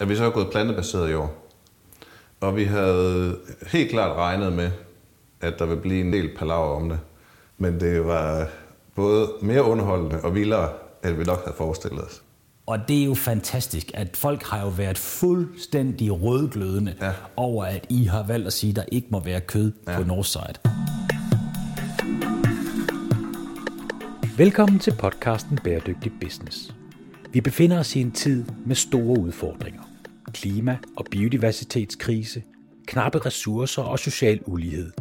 at vi så har gået plantebaseret i år. Og vi havde helt klart regnet med, at der ville blive en del palaver om det. Men det var både mere underholdende og vildere, end vi nok havde forestillet os. Og det er jo fantastisk, at folk har jo været fuldstændig rødglødende ja. over, at I har valgt at sige, at der ikke må være kød ja. på Northside. Velkommen til podcasten Bæredygtig Business. Vi befinder os i en tid med store udfordringer. Klima- og biodiversitetskrise, knappe ressourcer og social ulighed.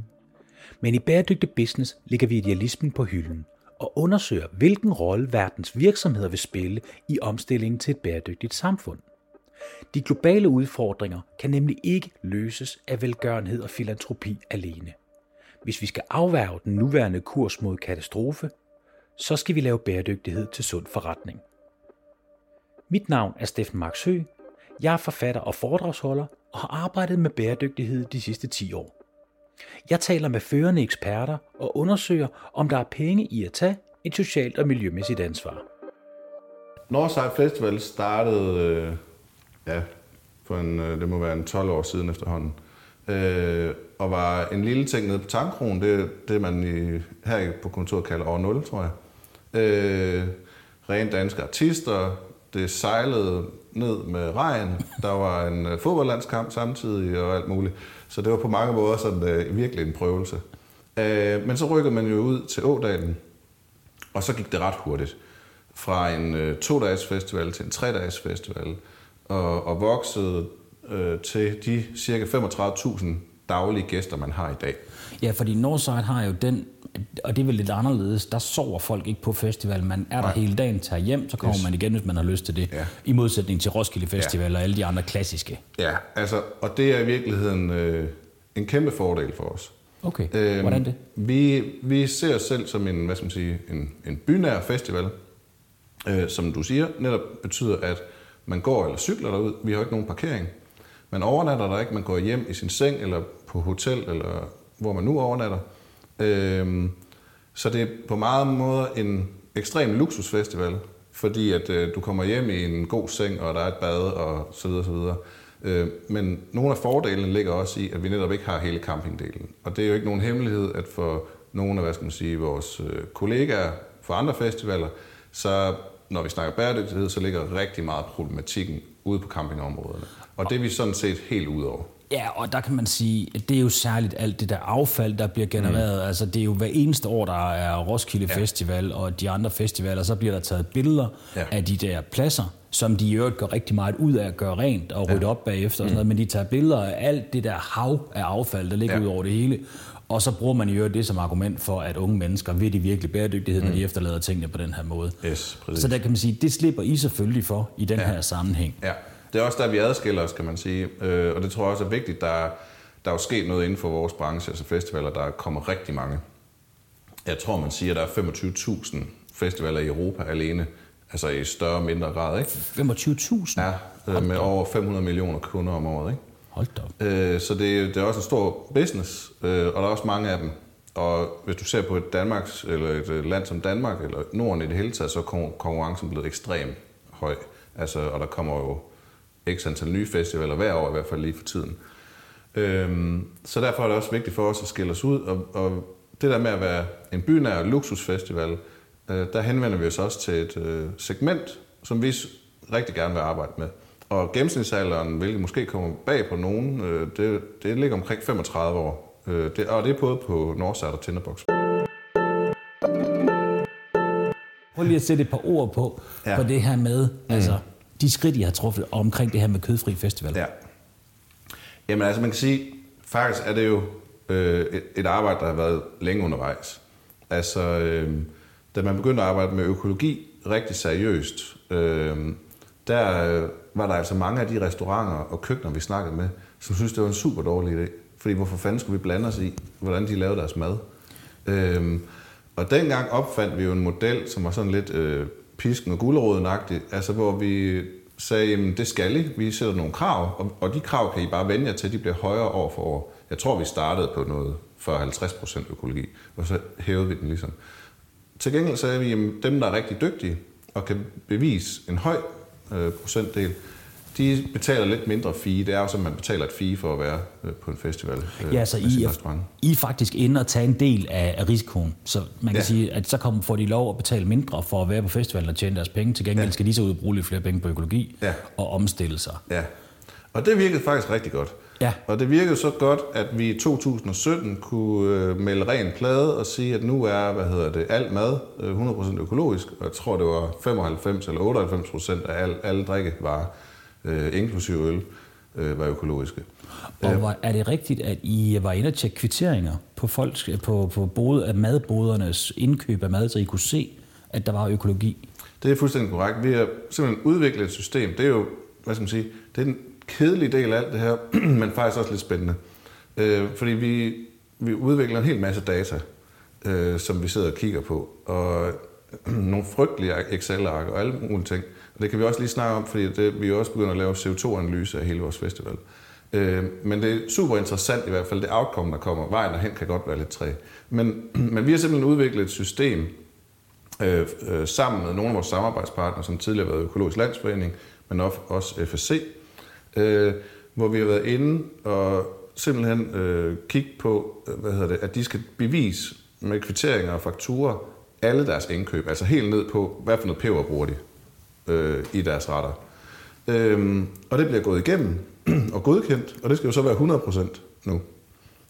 Men i Bæredygtig Business ligger vi idealismen på hylden og undersøger, hvilken rolle verdens virksomheder vil spille i omstillingen til et bæredygtigt samfund. De globale udfordringer kan nemlig ikke løses af velgørenhed og filantropi alene. Hvis vi skal afværge den nuværende kurs mod katastrofe, så skal vi lave bæredygtighed til sund forretning. Mit navn er Steffen Max Høgh. Jeg er forfatter og foredragsholder og har arbejdet med bæredygtighed de sidste 10 år. Jeg taler med førende eksperter og undersøger, om der er penge i at tage et socialt og miljømæssigt ansvar. Northside Festival startede, øh, ja, for en, øh, det må være en 12 år siden efterhånden, øh, og var en lille ting nede på Tankronen, det det man i, her på kontoret kalder år 0, tror jeg. Øh, rent danske artister, det sejlede ned med regn. Der var en øh, fodboldlandskamp samtidig og alt muligt. Så det var på mange måder sådan, øh, virkelig en prøvelse. Øh, men så rykkede man jo ud til Ådalen, og så gik det ret hurtigt. Fra en øh, to-dages festival til en tre-dages festival, og, og voksede øh, til de cirka 35.000 daglige gæster, man har i dag. Ja, fordi Northside har jo den, og det er vel lidt anderledes, der sover folk ikke på festival. Man er der Nej. hele dagen, tager hjem, så kommer yes. man igen, hvis man har lyst til det. Ja. I modsætning til Roskilde Festival ja. og alle de andre klassiske. Ja, altså, og det er i virkeligheden øh, en kæmpe fordel for os. Okay, øhm, hvordan det? Vi, vi ser os selv som en, hvad skal man sige, en, en bynær festival, øh, som du siger, netop betyder, at man går eller cykler derud. Vi har ikke nogen parkering. Man overnatter der ikke, man går hjem i sin seng eller på hotel eller hvor man nu overnatter. Øhm, så det er på meget måder en ekstrem luksusfestival, fordi at øh, du kommer hjem i en god seng, og der er et bad, og så videre, så videre. Øh, men nogle af fordelene ligger også i, at vi netop ikke har hele campingdelen. Og det er jo ikke nogen hemmelighed, at for nogle af hvad skal man sige, vores øh, kollegaer fra andre festivaler, så når vi snakker bæredygtighed, så ligger rigtig meget problematikken ude på campingområderne. Og det er vi sådan set helt ud over. Ja, og der kan man sige, at det er jo særligt alt det der affald, der bliver genereret. Mm. Altså, det er jo hver eneste år, der er Roskilde ja. Festival og de andre festivaler, så bliver der taget billeder ja. af de der pladser, som de i øvrigt gør rigtig meget ud af at gøre rent og rydde ja. op bagefter. Og sådan mm. noget, men de tager billeder af alt det der hav af affald, der ligger ja. ud over det hele. Og så bruger man i øvrigt det som argument for, at unge mennesker vil de virkelig bæredygtighed, mm. når de efterlader tingene på den her måde. Yes, så der kan man sige, det slipper I selvfølgelig for i den ja. her sammenhæng. Ja. Det er også der, vi adskiller os, kan man sige. Øh, og det tror jeg også er vigtigt. Der, der er jo sket noget inden for vores branche, altså festivaler, der kommer rigtig mange. Jeg tror, man siger, at der er 25.000 festivaler i Europa alene. Altså i større og mindre grad, ikke? 25.000? Ja, øh, med over 500 millioner kunder om året, ikke? Hold da op. Øh, så det, det er også en stor business, og der er også mange af dem. Og hvis du ser på et Danmarks, eller et land som Danmark, eller Norden i det hele taget, så er konkurrencen blevet ekstremt høj. Altså, og der kommer jo x antal nye festivaler hver år, i hvert fald lige for tiden. Øhm, så derfor er det også vigtigt for os at skille os ud, og, og det der med at være en bynær luksusfestival, øh, der henvender vi os også til et øh, segment, som vi rigtig gerne vil arbejde med. Og gennemsnitsalderen, hvilket måske kommer bag på nogen, øh, det, det ligger omkring 35 år. Øh, det, og det er både på Northside og Tinderbox. Prøv lige at sætte et par ord på, ja. på det her med, mm. altså, de skridt, I har truffet omkring det her med kødfri festival? Ja. Jamen altså, man kan sige, faktisk er det jo øh, et, et arbejde, der har været længe undervejs. Altså, øh, da man begyndte at arbejde med økologi rigtig seriøst, øh, der øh, var der altså mange af de restauranter og køkkener, vi snakkede med, som synes det var en super dårlig idé. Fordi hvorfor fanden skulle vi blande os i, hvordan de lavede deres mad? Øh, og dengang opfandt vi jo en model, som var sådan lidt øh, pisken og guleroden altså hvor vi sagde, jamen det skal I, vi sætter nogle krav, og, og de krav kan I bare vende jer til, de bliver højere år for år. Jeg tror, vi startede på noget for 50% økologi, og så hævede vi den ligesom. Til gengæld sagde vi, at dem, der er rigtig dygtige og kan bevise en høj øh, procentdel, de betaler lidt mindre fee. Det er jo som, man betaler et fee for at være øh, på en festival. Øh, ja, så I er, I er faktisk inde og tage en del af, af risikoen. Så man kan ja. sige, at så kommer, får de lov at betale mindre for at være på festivalen og tjene deres penge. Til gengæld ja. skal de så ud og bruge lidt flere penge på økologi ja. og omstille sig. Ja, og det virkede faktisk rigtig godt. Ja. Og det virkede så godt, at vi i 2017 kunne øh, melde ren plade og sige, at nu er hvad hedder det, alt mad 100% økologisk. Og jeg tror, det var 95 eller 98 procent af al, alle drikkevarer øh, inklusive øl, øh, var økologiske. Og var, er det rigtigt, at I var inde og tjekke kvitteringer på, folks, på, på både, af madbodernes indkøb af mad, så I kunne se, at der var økologi? Det er fuldstændig korrekt. Vi har simpelthen udviklet et system. Det er jo, hvad skal man sige, det er den kedelige del af alt det her, men faktisk også lidt spændende. Øh, fordi vi, vi udvikler en hel masse data, øh, som vi sidder og kigger på, og nogle frygtelige Excel-ark og alle mulige ting. Og det kan vi også lige snakke om, fordi det, vi er også begyndt at lave CO2-analyse af hele vores festival. Øh, men det er super interessant i hvert fald, det outcome, der kommer. Vejen derhen kan godt være lidt træ. Men, men vi har simpelthen udviklet et system øh, øh, sammen med nogle af vores samarbejdspartnere, som tidligere har været Økologisk Landsforening, men også FSC, øh, hvor vi har været inde og simpelthen øh, kigge på, øh, hvad hedder det, at de skal bevise med kvitteringer og fakturer alle deres indkøb, altså helt ned på, hvad for noget peber bruger de øh, i deres retter. Øhm, og det bliver gået igennem og godkendt, og det skal jo så være 100% nu.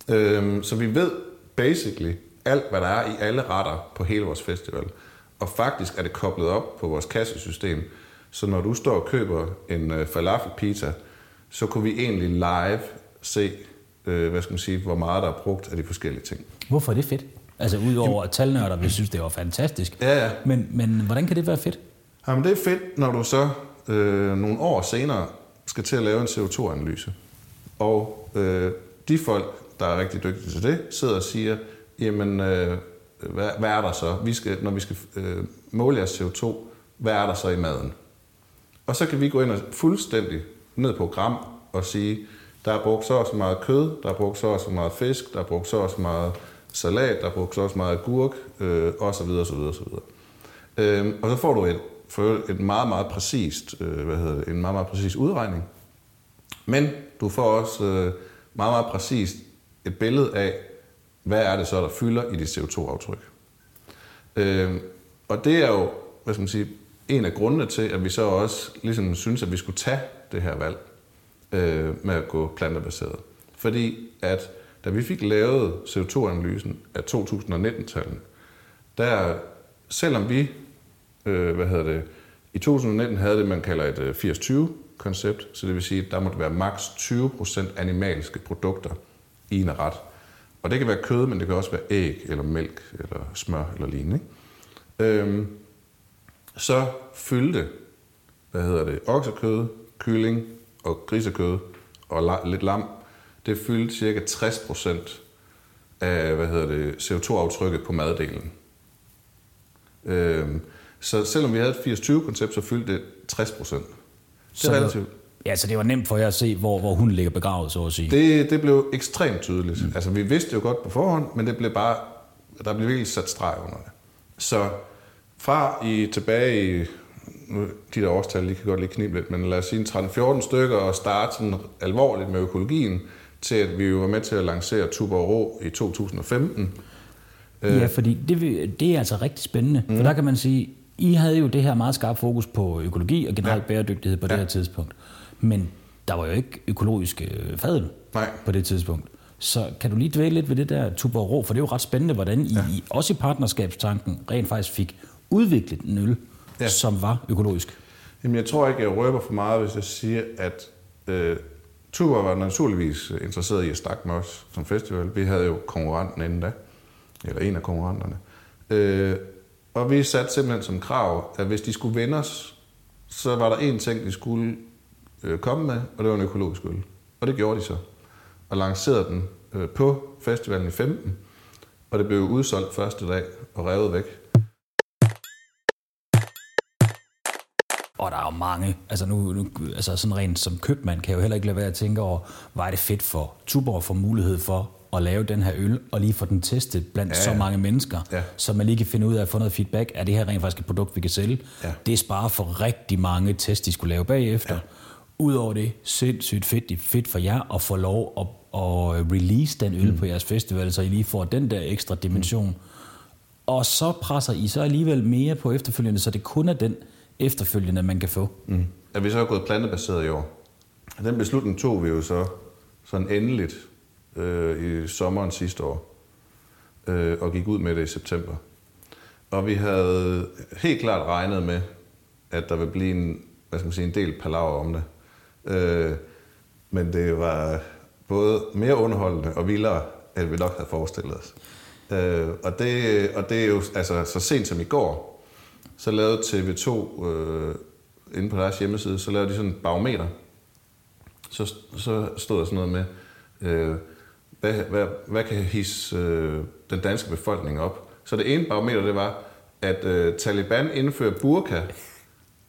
Øhm, så vi ved basically alt, hvad der er i alle retter på hele vores festival. Og faktisk er det koblet op på vores kassesystem, så når du står og køber en øh, falafel pizza, så kunne vi egentlig live se, øh, hvad skal man sige, hvor meget der er brugt af de forskellige ting. Hvorfor er det fedt? Altså udover at talnørder vi synes, det var fantastisk. Ja, ja. Men, men hvordan kan det være fedt? Jamen det er fedt, når du så øh, nogle år senere skal til at lave en CO2-analyse. Og øh, de folk, der er rigtig dygtige til det, sidder og siger, jamen, øh, hvad, hvad er der så? Vi skal, når vi skal øh, måle jeres CO2, hvad er der så i maden? Og så kan vi gå ind og fuldstændig ned på gram og sige, der er brugt så og så meget kød, der er brugt så og så meget fisk, der er brugt så og så meget salat, der er brugt så og så meget agurk, øh, og så videre, så videre, så videre. Øh, og så får du et, for en meget, meget præcist, øh, hvad hedder det, en meget, meget præcis udregning. Men du får også øh, meget, meget præcist et billede af, hvad er det så, der fylder i dit CO2-aftryk. Øh, og det er jo, hvad skal man sige, en af grundene til, at vi så også ligesom synes, at vi skulle tage det her valg øh, med at gå plantebaseret. Fordi at da vi fik lavet CO2-analysen af 2019-tallene, der, selvom vi, øh, hvad hedder det, i 2019 havde det, man kalder et øh, 80-20-koncept, så det vil sige, at der måtte være maks 20% animalske produkter i en ret. Og det kan være kød, men det kan også være æg, eller mælk, eller smør, eller lignende. Ikke? Øhm, så fyldte, hvad hedder det, oksekød, kylling og grisekød og lidt lam, det fyldte cirka 60% af, hvad hedder det, CO2-aftrykket på maddelen. Øhm, så selvom vi havde et 80-20-koncept, så fyldte det 60 procent. Det er relativt. Ja, så det var nemt for jer at se, hvor, hvor hun ligger begravet, så at sige. Det, det blev ekstremt tydeligt. Mm. Altså, vi vidste jo godt på forhånd, men det blev bare, der blev virkelig sat streg under det. Så fra i tilbage i, nu, de der årstal, de kan godt lige knibe lidt, men lad os sige 13-14 stykker og starte sådan alvorligt med økologien, til at vi var med til at lancere Tuborg i 2015. Ja, fordi det, det er altså rigtig spændende, mm. for der kan man sige, I havde jo det her meget skarpt fokus på økologi og generelt ja. bæredygtighed på ja. det her tidspunkt. Men der var jo ikke økologisk øh, fadel Nej. på det tidspunkt. Så kan du lige dvæle lidt ved det der Tuborg, for det er jo ret spændende, hvordan I, ja. I også i partnerskabstanken rent faktisk fik udviklet en øl, ja. som var økologisk? Jamen, jeg tror ikke, jeg røber for meget, hvis jeg siger, at øh, Tuborg var naturligvis interesseret i at snakke med os som festival. Vi havde jo konkurrenten inden da, eller en af konkurrenterne. Øh, og vi satte simpelthen som krav, at hvis de skulle vende os, så var der én ting, de skulle øh, komme med, og det var en økologisk øl. Og det gjorde de så. Og lancerede den øh, på festivalen i 15, og det blev udsolgt første dag og revet væk. Og der er jo mange, altså nu, nu altså sådan rent som købmand kan jeg jo heller ikke lade være at tænke over, hvor er det fedt for Tuborg for mulighed for at lave den her øl, og lige få den testet blandt ja, ja. så mange mennesker, ja. så man lige kan finde ud af at få noget feedback. Er det her rent faktisk et produkt, vi kan sælge? Ja. Det sparer for rigtig mange tests, de skulle lave bagefter. Ja. Udover det, sindssygt fedt, fedt for jer at få lov at, at release den øl mm. på jeres festival, så I lige får den der ekstra dimension. Mm. Og så presser I så alligevel mere på efterfølgende, så det kun er den efterfølgende, man kan få. Mm. Er vi så gået plantebaseret i år? Den beslutning tog vi jo så sådan endeligt øh, i sommeren sidste år, øh, og gik ud med det i september. Og vi havde helt klart regnet med, at der ville blive en, hvad skal man sige, en del palaver om det. Øh, men det var både mere underholdende og vildere, end vi nok havde forestillet os. Øh, og, det, og det er jo altså, så sent som i går, så lavede TV2 øh, inde på deres hjemmeside, så lavede de sådan en barometer. Så, så stod der sådan noget med, øh, hvad, hvad, hvad kan hisse øh, den danske befolkning op? Så det ene barometer, det var, at øh, Taliban indfører burka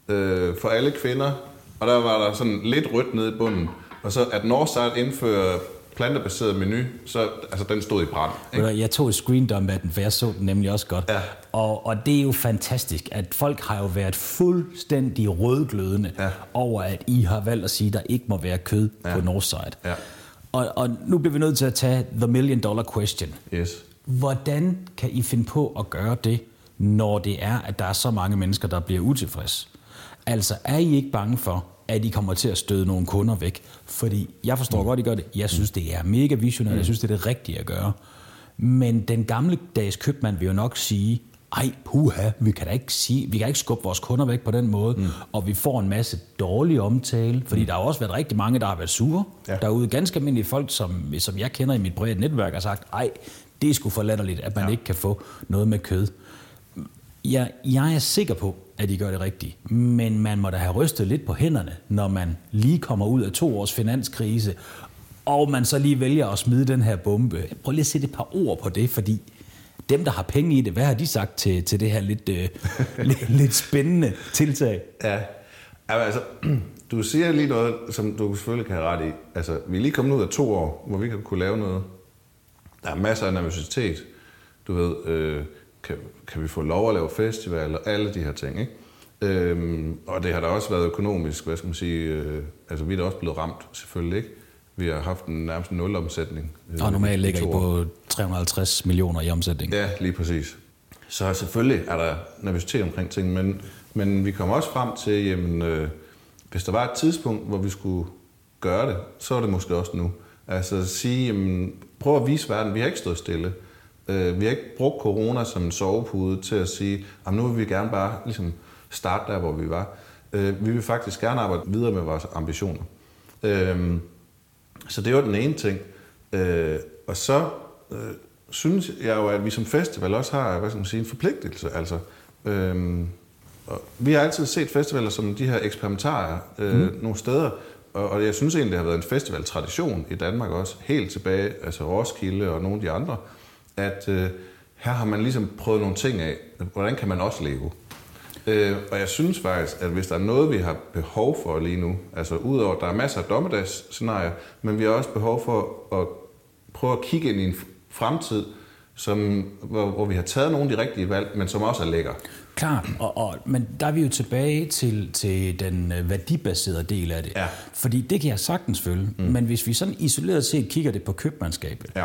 øh, for alle kvinder, og der var der sådan lidt rødt nede i bunden. Og så at Northside indfører plantebaseret menu, så altså, den stod i brand. Ikke? Jeg tog et screen dump af den, for jeg så den nemlig også godt. Ja. Og, og det er jo fantastisk, at folk har jo været fuldstændig rødglødende ja. over, at I har valgt at sige, at der ikke må være kød ja. på Northside. Ja. Og, og nu bliver vi nødt til at tage the million dollar question. Yes. Hvordan kan I finde på at gøre det, når det er, at der er så mange mennesker, der bliver utilfredse? Altså, er I ikke bange for, at I kommer til at støde nogle kunder væk? Fordi jeg forstår mm. godt, I gør det. Jeg synes, det er mega visionært. Mm. Jeg synes, det er det rigtige at gøre. Men den gamle dags købmand vil jo nok sige, ej, puha, vi kan da ikke sige, vi kan ikke skubbe vores kunder væk på den måde, mm. og vi får en masse dårlig omtale, fordi mm. der har også været rigtig mange, der har været sure. Ja. Derude ganske almindelige folk, som, som jeg kender i mit private netværk, har sagt, ej, det er sgu for latterligt, at man ja. ikke kan få noget med kød. Jeg, jeg er sikker på, at de gør det rigtigt. Men man må da have rystet lidt på hænderne, når man lige kommer ud af to års finanskrise, og man så lige vælger at smide den her bombe. Prøv lige at sætte et par ord på det, fordi dem, der har penge i det, hvad har de sagt til, til det her lidt, øh, lidt, lidt spændende tiltag? Ja, altså, du siger lige noget, som du selvfølgelig kan have ret i. Altså, vi er lige kommet ud af to år, hvor vi kan kunne lave noget. Der er masser af nervøsitet. Du ved, øh, kan, kan vi få lov at lave festival og alle de her ting, ikke? Øhm, og det har da også været økonomisk, hvad skal man sige, øh, altså vi er da også blevet ramt, selvfølgelig ikke. Vi har haft en nærmest nul omsætning. Øh, og normalt ligger I på 350 millioner i omsætning. Ja, lige præcis. Så selvfølgelig er der nervøsitet omkring ting, men, men vi kommer også frem til, jamen, øh, hvis der var et tidspunkt, hvor vi skulle gøre det, så er det måske også nu. Altså at sige, jamen, prøv at vise verden, vi har ikke stået stille. Øh, vi har ikke brugt corona som en sovepude til at sige, at nu vil vi gerne bare ligesom starte der, hvor vi var. Øh, vi vil faktisk gerne arbejde videre med vores ambitioner. Øh, så det var den ene ting. Øh, og så øh, synes jeg jo, at vi som festival også har hvad skal man sige, en forpligtelse. Altså, øh, og vi har altid set festivaler som de her eksperimentarer øh, mm. nogle steder, og, og jeg synes egentlig, det har været en festivaltradition i Danmark også, helt tilbage, altså Roskilde og nogle af de andre, at øh, her har man ligesom prøvet nogle ting af. Hvordan kan man også leve? Øh, og jeg synes faktisk, at hvis der er noget, vi har behov for lige nu, altså udover, der er masser af dommedagsscenarier, men vi har også behov for at prøve at kigge ind i en fremtid, som, hvor, hvor vi har taget nogle af de rigtige valg, men som også er lækker. Klart, og, og, men der er vi jo tilbage til, til den øh, værdibaserede del af det. Ja. Fordi det kan jeg sagtens følge, mm. men hvis vi sådan isoleret set kigger det på købmandskabet, ja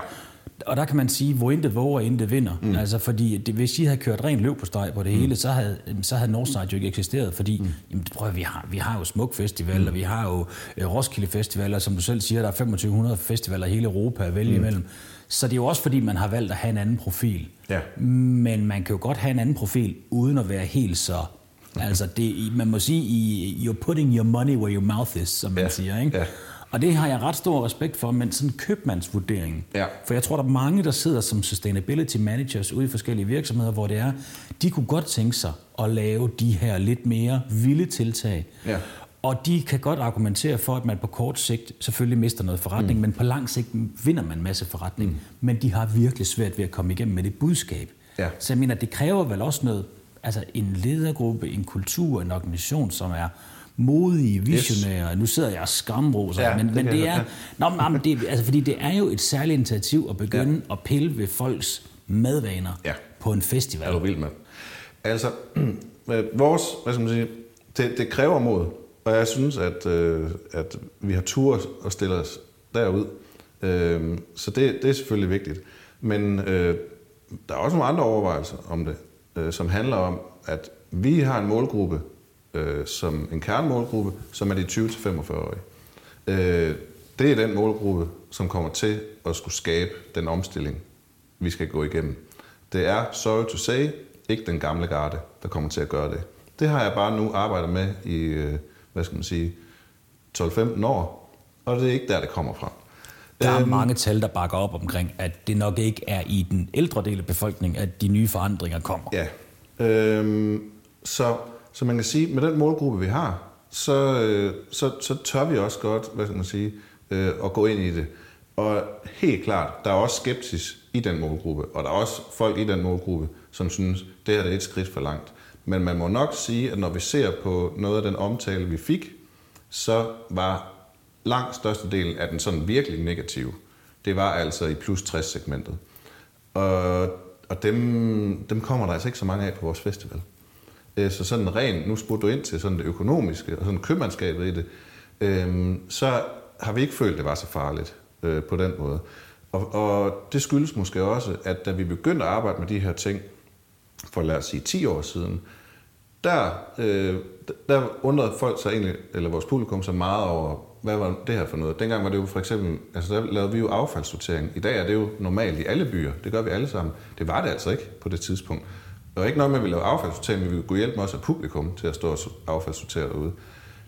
og der kan man sige, hvor intet våger, intet vinder. Mm. Altså fordi, det, hvis I havde kørt rent løb på steg på det mm. hele, så havde, så havde Northside jo ikke eksisteret, fordi mm. jamen, prøv, vi, har, vi har jo Smuk Festival, mm. og vi har jo uh, Roskilde Festival, og som du selv siger, der er 2500 festivaler i hele Europa at vælge mm. imellem. Så det er jo også fordi, man har valgt at have en anden profil. Ja. Men man kan jo godt have en anden profil, uden at være helt så Altså, det, man må sige, you're putting your money where your mouth is, som man ja. siger. Ikke? Ja. Og det har jeg ret stor respekt for, men sådan en købmandsvurdering. Ja. For jeg tror, der er mange, der sidder som sustainability managers ude i forskellige virksomheder, hvor det er, de kunne godt tænke sig at lave de her lidt mere vilde tiltag. Ja. Og de kan godt argumentere for, at man på kort sigt selvfølgelig mister noget forretning, mm. men på lang sigt vinder man en masse forretning. Mm. Men de har virkelig svært ved at komme igennem med det budskab. Ja. Så jeg mener, det kræver vel også noget, altså en ledergruppe, en kultur, en organisation, som er modige, visionære. Yes. Nu sidder jeg og skamroser, ja, men, det men det er, nå, men, det, altså, fordi det er jo et særligt initiativ at begynde ja. at pille ved folks madvaner ja. på en festival. Er du vild med? Altså, vores, hvad skal man sige, det, det kræver mod. og jeg synes, at, øh, at vi har tur at stille os derud. Øh, så det, det er selvfølgelig vigtigt. Men øh, der er også nogle andre overvejelser om det, øh, som handler om, at vi har en målgruppe, øh, som en kernemålgruppe, som er de 20-45-årige. Øh, det er den målgruppe, som kommer til at skulle skabe den omstilling, vi skal gå igennem. Det er, sorry to say, ikke den gamle garde, der kommer til at gøre det. Det har jeg bare nu arbejdet med i, øh, hvad skal man sige, 12-15 år, og det er ikke der, det kommer fra. Der er øhm, mange tal, der bakker op omkring, at det nok ikke er i den ældre del af befolkningen, at de nye forandringer kommer. Ja. Øhm, så, så man kan sige, med den målgruppe, vi har, så, øh, så, så tør vi også godt, hvad skal man sige, øh, at gå ind i det. Og helt klart, der er også skepsis i den målgruppe, og der er også folk i den målgruppe, som synes, det her er et skridt for langt. Men man må nok sige, at når vi ser på noget af den omtale, vi fik, så var langt størstedelen af den sådan virkelig negative. Det var altså i plus 60 segmentet. Og, og dem, dem kommer der altså ikke så mange af på vores festival. Øh, så sådan rent, nu spurgte du ind til sådan det økonomiske og sådan købmandskabet i det, øhm, så har vi ikke følt, det var så farligt øh, på den måde. Og, og det skyldes måske også, at da vi begyndte at arbejde med de her ting, for lad os sige 10 år siden, der, øh, der undrede folk sig egentlig, eller vores publikum så meget over, hvad var det her for noget? Dengang var det jo for eksempel, altså der lavede vi jo affaldssortering. I dag er det jo normalt i alle byer. Det gør vi alle sammen. Det var det altså ikke på det tidspunkt. Og ikke noget med, at vi lavede affaldssortering, men vi kunne hjælpe også af publikum til at stå og affaldssortere derude.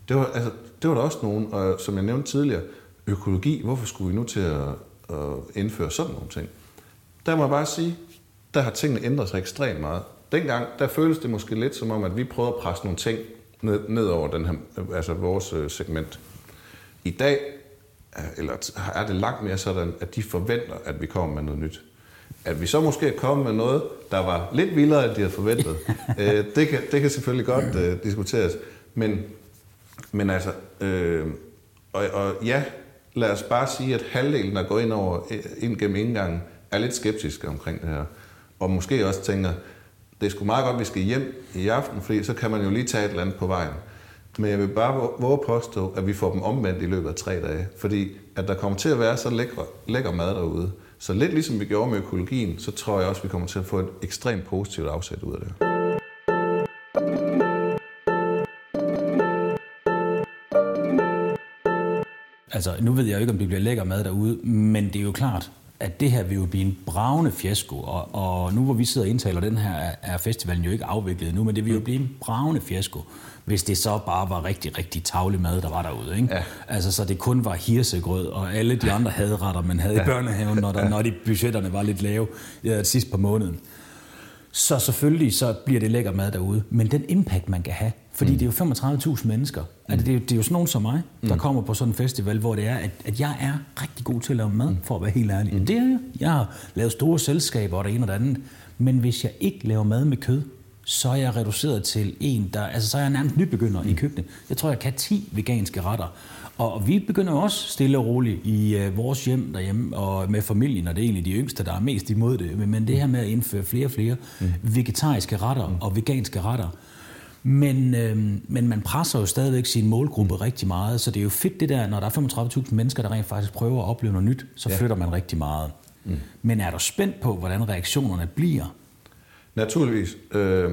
Det var, altså, det var der også nogen, og som jeg nævnte tidligere, økologi, hvorfor skulle vi nu til at, at indføre sådan nogle ting? Der må jeg bare sige, der har tingene ændret sig ekstremt meget. Dengang, der føles det måske lidt som om, at vi prøver at presse nogle ting ned, ned over den her, altså vores øh, segment. I dag eller er det langt mere sådan, at de forventer, at vi kommer med noget nyt. At vi så måske er kommet med noget, der var lidt vildere, end de havde forventet, øh, det, kan, det kan selvfølgelig godt uh, diskuteres. Men, men altså, øh, og, og ja, lad os bare sige, at halvdelen, der går ind, over, ind gennem indgangen, er lidt skeptiske omkring det her. Og måske også tænker, det er sgu meget godt, at vi skal hjem i aften, fordi så kan man jo lige tage et eller andet på vejen. Men jeg vil bare våge påstå, at vi får dem omvendt i løbet af tre dage. Fordi at der kommer til at være så lækker, lækker mad derude. Så lidt ligesom vi gjorde med økologien, så tror jeg også, at vi kommer til at få et ekstremt positivt afsæt ud af det. Altså, nu ved jeg jo ikke, om det bliver lækker mad derude, men det er jo klart, at det her vil jo blive en bravende fiasko, og, og nu hvor vi sidder og indtaler den her, er festivalen jo ikke afviklet nu, men det vil jo blive en bravende fiasko, hvis det så bare var rigtig, rigtig tavlig mad, der var derude. Ikke? Ja. Altså, så det kun var hirsegrød, og alle de andre hadretter, man havde ja. i børnehaven, når, der, når de budgetterne var lidt lave ja, sidst på måneden. Så selvfølgelig så bliver det lækker mad derude, men den impact, man kan have, fordi mm. det er jo 35.000 mennesker. Mm. Altså, det, er jo, det er jo sådan nogen som mig, der mm. kommer på sådan en festival, hvor det er, at, at jeg er rigtig god til at lave mad, mm. for at være helt ærlig. Mm. Det er jeg. Jeg har lavet store selskaber og det ene og det andet. Men hvis jeg ikke laver mad med kød, så er jeg reduceret til en, der... Altså, så er jeg nærmest nybegynder mm. i køkkenet. Jeg tror, jeg kan 10 veganske retter. Og vi begynder også stille og roligt i uh, vores hjem derhjemme, og med familien, og det er egentlig de yngste, der er mest imod det. Men det her med at indføre flere og flere mm. vegetariske retter mm. og veganske retter, men, øh, men man presser jo stadigvæk sin målgruppe rigtig meget, så det er jo fedt det der, når der er 35.000 mennesker, der rent faktisk prøver at opleve noget nyt, så ja. flytter man rigtig meget. Mm. Men er du spændt på, hvordan reaktionerne bliver? Naturligvis. Øh,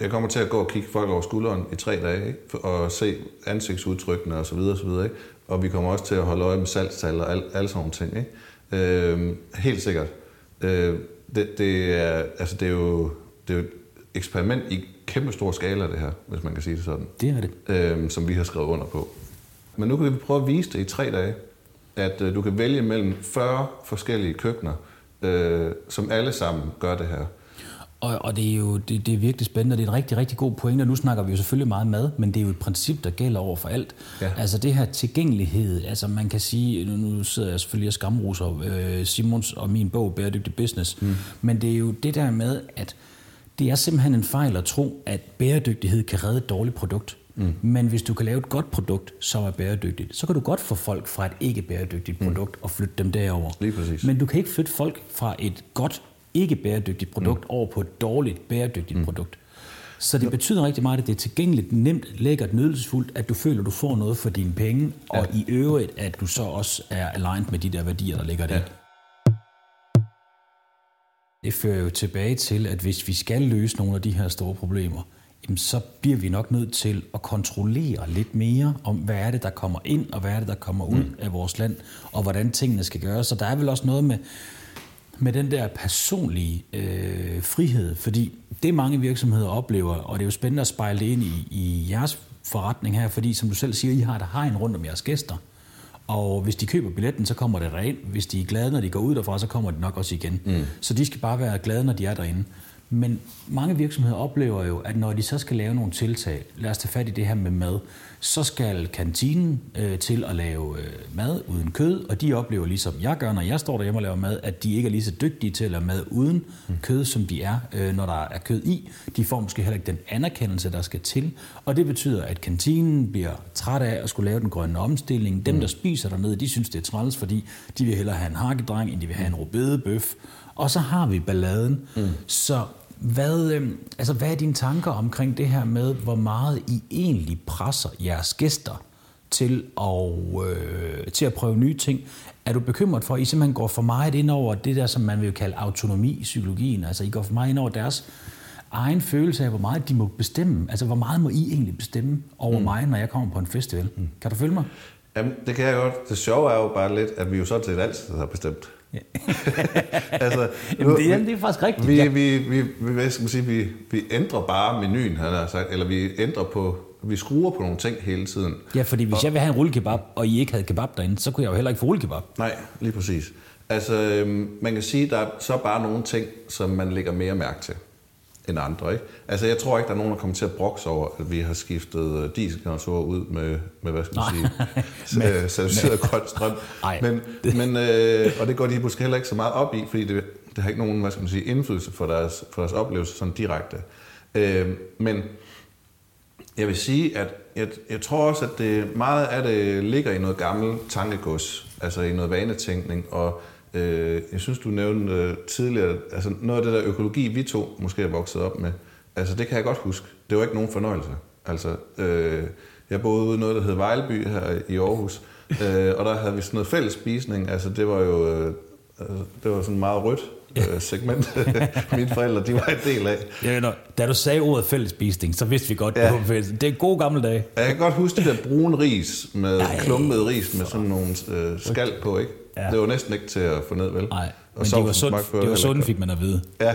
jeg kommer til at gå og kigge folk over skulderen i tre dage, ikke? og se ansigtsudtrykkene osv. Og, Ikke? og vi kommer også til at holde øje med salgstal og alle al sådan nogle ting. Ikke? Øh, helt sikkert. Øh, det, det, er, altså det, er jo, det er jo et eksperiment i kæmpe stor skala, det her, hvis man kan sige det sådan. Det er det. Øh, som vi har skrevet under på. Men nu kan vi prøve at vise det i tre dage, at øh, du kan vælge mellem 40 forskellige køkkener, øh, som alle sammen gør det her. Og, og det er jo det, det er virkelig spændende, og det er en rigtig, rigtig god pointe. Nu snakker vi jo selvfølgelig meget mad, men det er jo et princip, der gælder over for alt. Ja. Altså det her tilgængelighed, altså man kan sige, nu, nu sidder jeg selvfølgelig og skamruser øh, Simons og min bog, Bæredygtig Business, mm. men det er jo det der med, at det er simpelthen en fejl at tro, at bæredygtighed kan redde et dårligt produkt. Mm. Men hvis du kan lave et godt produkt, som er bæredygtigt, så kan du godt få folk fra et ikke bæredygtigt mm. produkt mm. og flytte dem derover. Lige præcis. Men du kan ikke flytte folk fra et godt ikke bæredygtigt produkt mm. over på et dårligt bæredygtigt mm. produkt. Så det betyder rigtig meget, at det er tilgængeligt, nemt, lækkert, nydelsesfuldt, at du føler, at du får noget for dine penge, og i øvrigt, at du så også er aligned med de der værdier, der ligger der. Ja. Det fører jo tilbage til, at hvis vi skal løse nogle af de her store problemer, jamen så bliver vi nok nødt til at kontrollere lidt mere om, hvad er det, der kommer ind, og hvad er det, der kommer ud mm. af vores land, og hvordan tingene skal gøres. Så der er vel også noget med, med den der personlige øh, frihed, fordi det mange virksomheder oplever, og det er jo spændende at spejle det ind i, i jeres forretning her, fordi som du selv siger, I har et hegn rundt om jeres gæster. Og hvis de køber billetten, så kommer det rent. Hvis de er glade, når de går ud derfra, så kommer de nok også igen. Mm. Så de skal bare være glade, når de er derinde. Men mange virksomheder oplever jo, at når de så skal lave nogle tiltag, lad os tage fat i det her med mad, så skal kantinen øh, til at lave øh, mad uden kød, og de oplever ligesom jeg gør, når jeg står derhjemme og laver mad, at de ikke er lige så dygtige til at lave mad uden mm. kød, som de er, øh, når der er kød i. De får måske heller ikke den anerkendelse, der skal til, og det betyder, at kantinen bliver træt af at skulle lave den grønne omstilling. Dem, mm. der spiser dernede, de synes, det er træls, fordi de vil hellere have en hakkedreng, end de vil have en rubedebøf. Og så har vi balladen. Mm. Så hvad, øh, altså, hvad er dine tanker omkring det her med, hvor meget I egentlig presser jeres gæster til at, øh, til at prøve nye ting? Er du bekymret for, at I simpelthen går for meget ind over det der, som man vil kalde autonomi i psykologien? Altså, I går for meget ind over deres egen følelse af, hvor meget de må bestemme. Altså, hvor meget må I egentlig bestemme over mm. mig, når jeg kommer på en festival? Mm. Kan du følge mig? Jamen, det kan jeg godt. Det sjove er jo bare lidt, at vi jo sådan set altid har bestemt. Ja. altså, Jamen, det, er, det er faktisk rigtigt. Vi, vi, vi, vi, hvad skal man sige, vi, vi ændrer bare menuen, han har sagt, eller vi ændrer på, vi skruer på nogle ting hele tiden. Ja, fordi hvis og, jeg vil have en rullekebab, og I ikke havde kebab derinde, så kunne jeg jo heller ikke få rullekebab. Nej, lige præcis. Altså, øhm, man kan sige, at der er så bare nogle ting, som man lægger mere mærke til end andre. Ikke? Altså, jeg tror ikke, der er nogen, der kommer til at brokse over, at vi har skiftet øh, dieselgeneratorer ud med, med hvad skal man sige, med, certificeret grøn strøm. Men, men, øh, og det går de måske heller ikke så meget op i, fordi det, det har ikke nogen hvad skal man sige, indflydelse for deres, for deres oplevelse sådan direkte. Øh, men jeg vil sige, at jeg, jeg tror også, at det, meget af det ligger i noget gammelt tankegods, altså i noget vanetænkning, og Øh, jeg synes, du nævnte øh, tidligere, altså noget af det der økologi, vi to måske er vokset op med, altså det kan jeg godt huske. Det var ikke nogen fornøjelse. Altså, øh, jeg boede ude i noget, der hed Vejleby her i Aarhus, øh, og der havde vi sådan noget fælles spisning. Altså det var jo øh, altså, det var sådan meget rødt øh, segment, mine forældre de var en del af. Ja, når, da du sagde ordet fællesspisning, så vidste vi godt, ja. det, var, det er gode gamle dage. Jeg kan godt huske det der brune ris, med klumpet ris med sådan nogle øh, skal på, ikke? Ja. Det var næsten ikke til at få ned, vel? Nej, men det var sundt, det var sundt fik man at vide. Ja,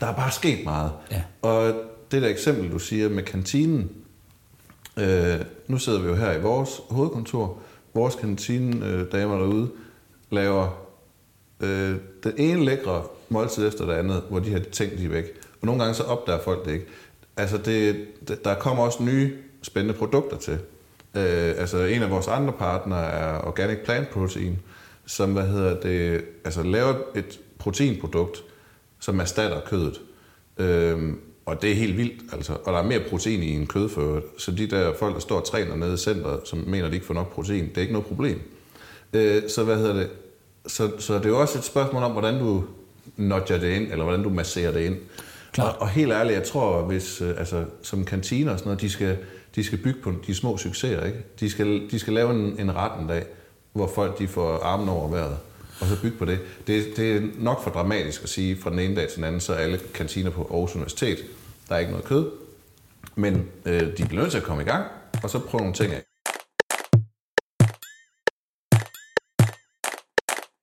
der er bare sket meget. Ja. Og det der eksempel, du siger med kantinen, øh, nu sidder vi jo her i vores hovedkontor, vores kantine øh, damer derude laver øh, den ene lækre måltid efter det andet, hvor de her ting de væk. Og nogle gange så opdager folk det ikke. Altså det, det, der kommer også nye spændende produkter til. Øh, altså en af vores andre partnere er Organic Plant Protein, som hvad hedder det, altså laver et proteinprodukt, som erstatter kødet. Øhm, og det er helt vildt, altså. Og der er mere protein i en kødføde. Så de der folk, der står og træner nede i centret, som mener, de ikke får nok protein, det er ikke noget problem. Øh, så hvad hedder det? Så, så det er jo også et spørgsmål om, hvordan du nudger det ind, eller hvordan du masserer det ind. Klar. Og, og helt ærligt, jeg tror, hvis, øh, altså, som kantiner og sådan noget, de skal, de skal bygge på de små succeser, ikke? De skal, de skal lave en, en ret en dag, hvor folk de får armen over vejret, og så bygge på det. det. Det er nok for dramatisk at sige fra den ene dag til den anden, så alle kantiner på Aarhus Universitet, der er ikke noget kød, men øh, de bliver nødt til at komme i gang, og så prøve nogle ting af.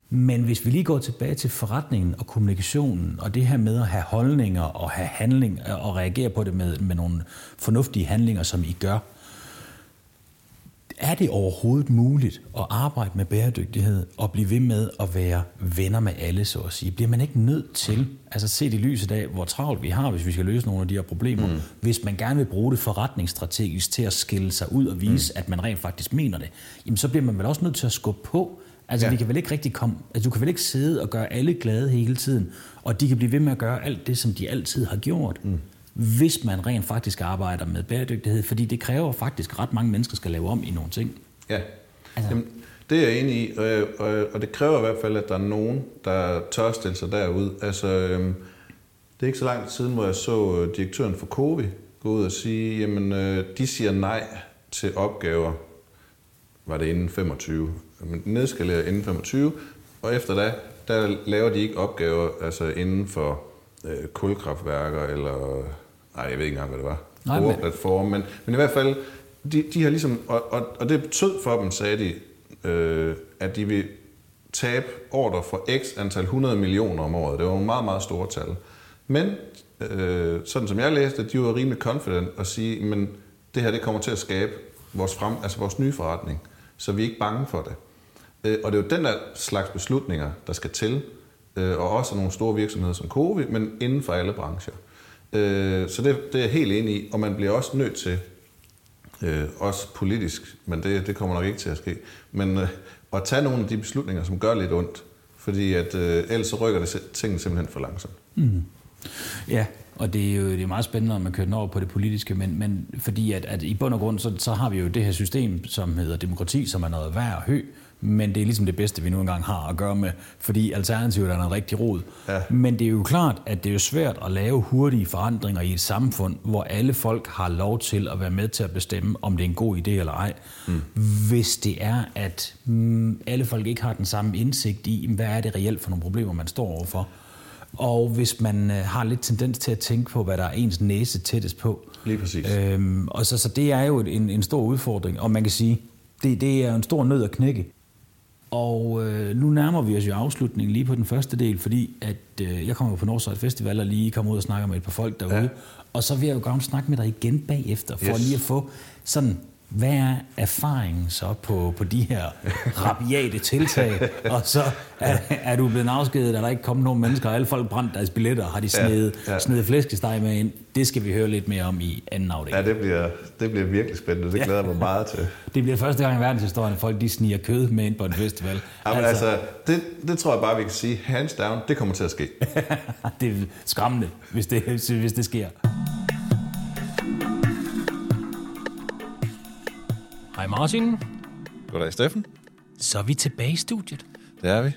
Men hvis vi lige går tilbage til forretningen og kommunikationen, og det her med at have holdninger og have handling og reagere på det med, med nogle fornuftige handlinger, som I gør, er det overhovedet muligt at arbejde med bæredygtighed og blive ved med at være venner med alle, så at sige? Bliver man ikke nødt til, altså set i lyset af, hvor travlt vi har, hvis vi skal løse nogle af de her problemer, mm. hvis man gerne vil bruge det forretningsstrategisk til at skille sig ud og vise, mm. at man rent faktisk mener det, jamen så bliver man vel også nødt til at skubbe på. Altså ja. vi kan vel ikke rigtig komme, altså du kan vel ikke sidde og gøre alle glade hele tiden, og de kan blive ved med at gøre alt det, som de altid har gjort. Mm hvis man rent faktisk arbejder med bæredygtighed, fordi det kræver faktisk ret mange mennesker skal lave om i nogle ting. Ja, altså. Jamen, det er jeg enig i, og, og det kræver i hvert fald, at der er nogen, der tør stille sig derud. Altså, øhm, Det er ikke så lang tid siden, hvor jeg så øh, direktøren for Covi gå ud og sige, jamen øh, de siger nej til opgaver, var det inden 25, men nedskaleret inden 25, og efter da, der laver de ikke opgaver altså inden for øh, kulkraftværker, eller nej, jeg ved ikke engang, hvad det var. Nej, men- Platform, men, men i hvert fald, de, de har ligesom, og, og, og det betød for dem, sagde de, øh, at de vil tabe ordre for x antal 100 millioner om året. Det var nogle meget, meget store tal. Men, øh, sådan som jeg læste, de var rimelig confident at sige, men det her det kommer til at skabe vores, frem, altså vores nye forretning, så vi er ikke bange for det. Øh, og det er jo den der slags beslutninger, der skal til, øh, og også nogle store virksomheder som Covi, men inden for alle brancher. Øh, så det, det er jeg helt enig i, og man bliver også nødt til, også politisk, men det, det kommer nok ikke til at ske, men at tage nogle af de beslutninger, som gør lidt ondt, fordi at, ellers så rykker det tingene simpelthen for langsomt. Mm. Ja, og det er jo det er meget spændende, at man kører den over på det politiske, men, men fordi at, at i bund og grund, så, så har vi jo det her system, som hedder demokrati, som er noget værd og hø, men det er ligesom det bedste, vi nu engang har at gøre med, fordi alternativet er noget rigtig rod. Ja. Men det er jo klart, at det er jo svært at lave hurtige forandringer i et samfund, hvor alle folk har lov til at være med til at bestemme, om det er en god idé eller ej. Mm. Hvis det er, at mm, alle folk ikke har den samme indsigt i, hvad er det reelt for nogle problemer, man står overfor. Og hvis man øh, har lidt tendens til at tænke på, hvad der er ens næse tættest på. Lige præcis. Øhm, og så, så det er jo en, en stor udfordring, og man kan sige, det, det er en stor nød at knække. Og øh, nu nærmer vi os jo afslutningen lige på den første del, fordi at øh, jeg kommer på Northside Festival og lige kommer ud og snakker med et par folk derude. Ja. Og så vil jeg jo gerne snakke med dig igen bagefter, for yes. lige at få sådan, hvad er erfaringen så på, på de her rabiate tiltag? og så er, er du blevet afskedet, er der ikke kommet nogen mennesker, og alle folk brændt deres billetter, har de snedet, ja. ja. snedet flæskesteg med ind? Det skal vi høre lidt mere om i anden afdeling. Ja, det bliver, det bliver virkelig spændende. Det glæder jeg mig meget til. Det bliver første gang i verdenshistorien, at folk de sniger kød med ind på en festival. Ja, men altså, det, det tror jeg bare, vi kan sige, hands down, det kommer til at ske. det er skræmmende, hvis det, hvis det sker. Hej Martin. Goddag, Steffen. Så er vi tilbage i studiet. Det er vi.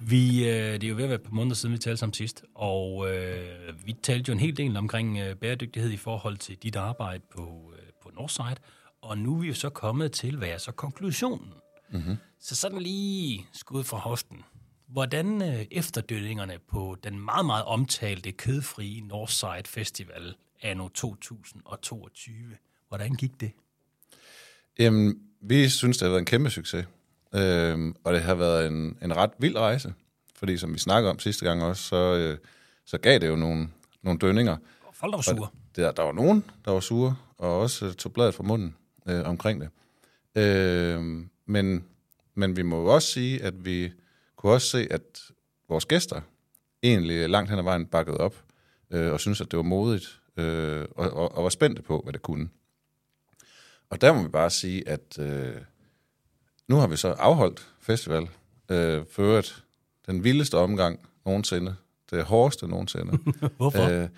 Vi, øh, det er jo ved at være et par måneder siden, vi talte sammen sidst, og øh, vi talte jo en hel del omkring øh, bæredygtighed i forhold til dit arbejde på, øh, på Northside, og nu er vi jo så kommet til, hvad er så konklusionen? Mm-hmm. Så sådan lige skud fra hoften. Hvordan øh, efterdønningerne på den meget, meget omtalte kødfrie Northside Festival anno 2022, hvordan gik det? Jamen, vi synes, det har været en kæmpe succes. Øhm, og det har været en, en ret vild rejse. Fordi som vi snakkede om sidste gang også, så, øh, så gav det jo nogle, nogle dønninger. Folk der var sure. Der, der var nogen, der var sure, og også øh, tog bladet fra munden øh, omkring det. Øh, men, men vi må jo også sige, at vi kunne også se, at vores gæster egentlig langt hen ad vejen bakkede op, øh, og synes at det var modigt, øh, og, og, og var spændte på, hvad det kunne. Og der må vi bare sige, at øh, nu har vi så afholdt festival, øh, for øvrigt den vildeste omgang nogensinde, det hårdeste nogensinde. Hvorfor? Øh,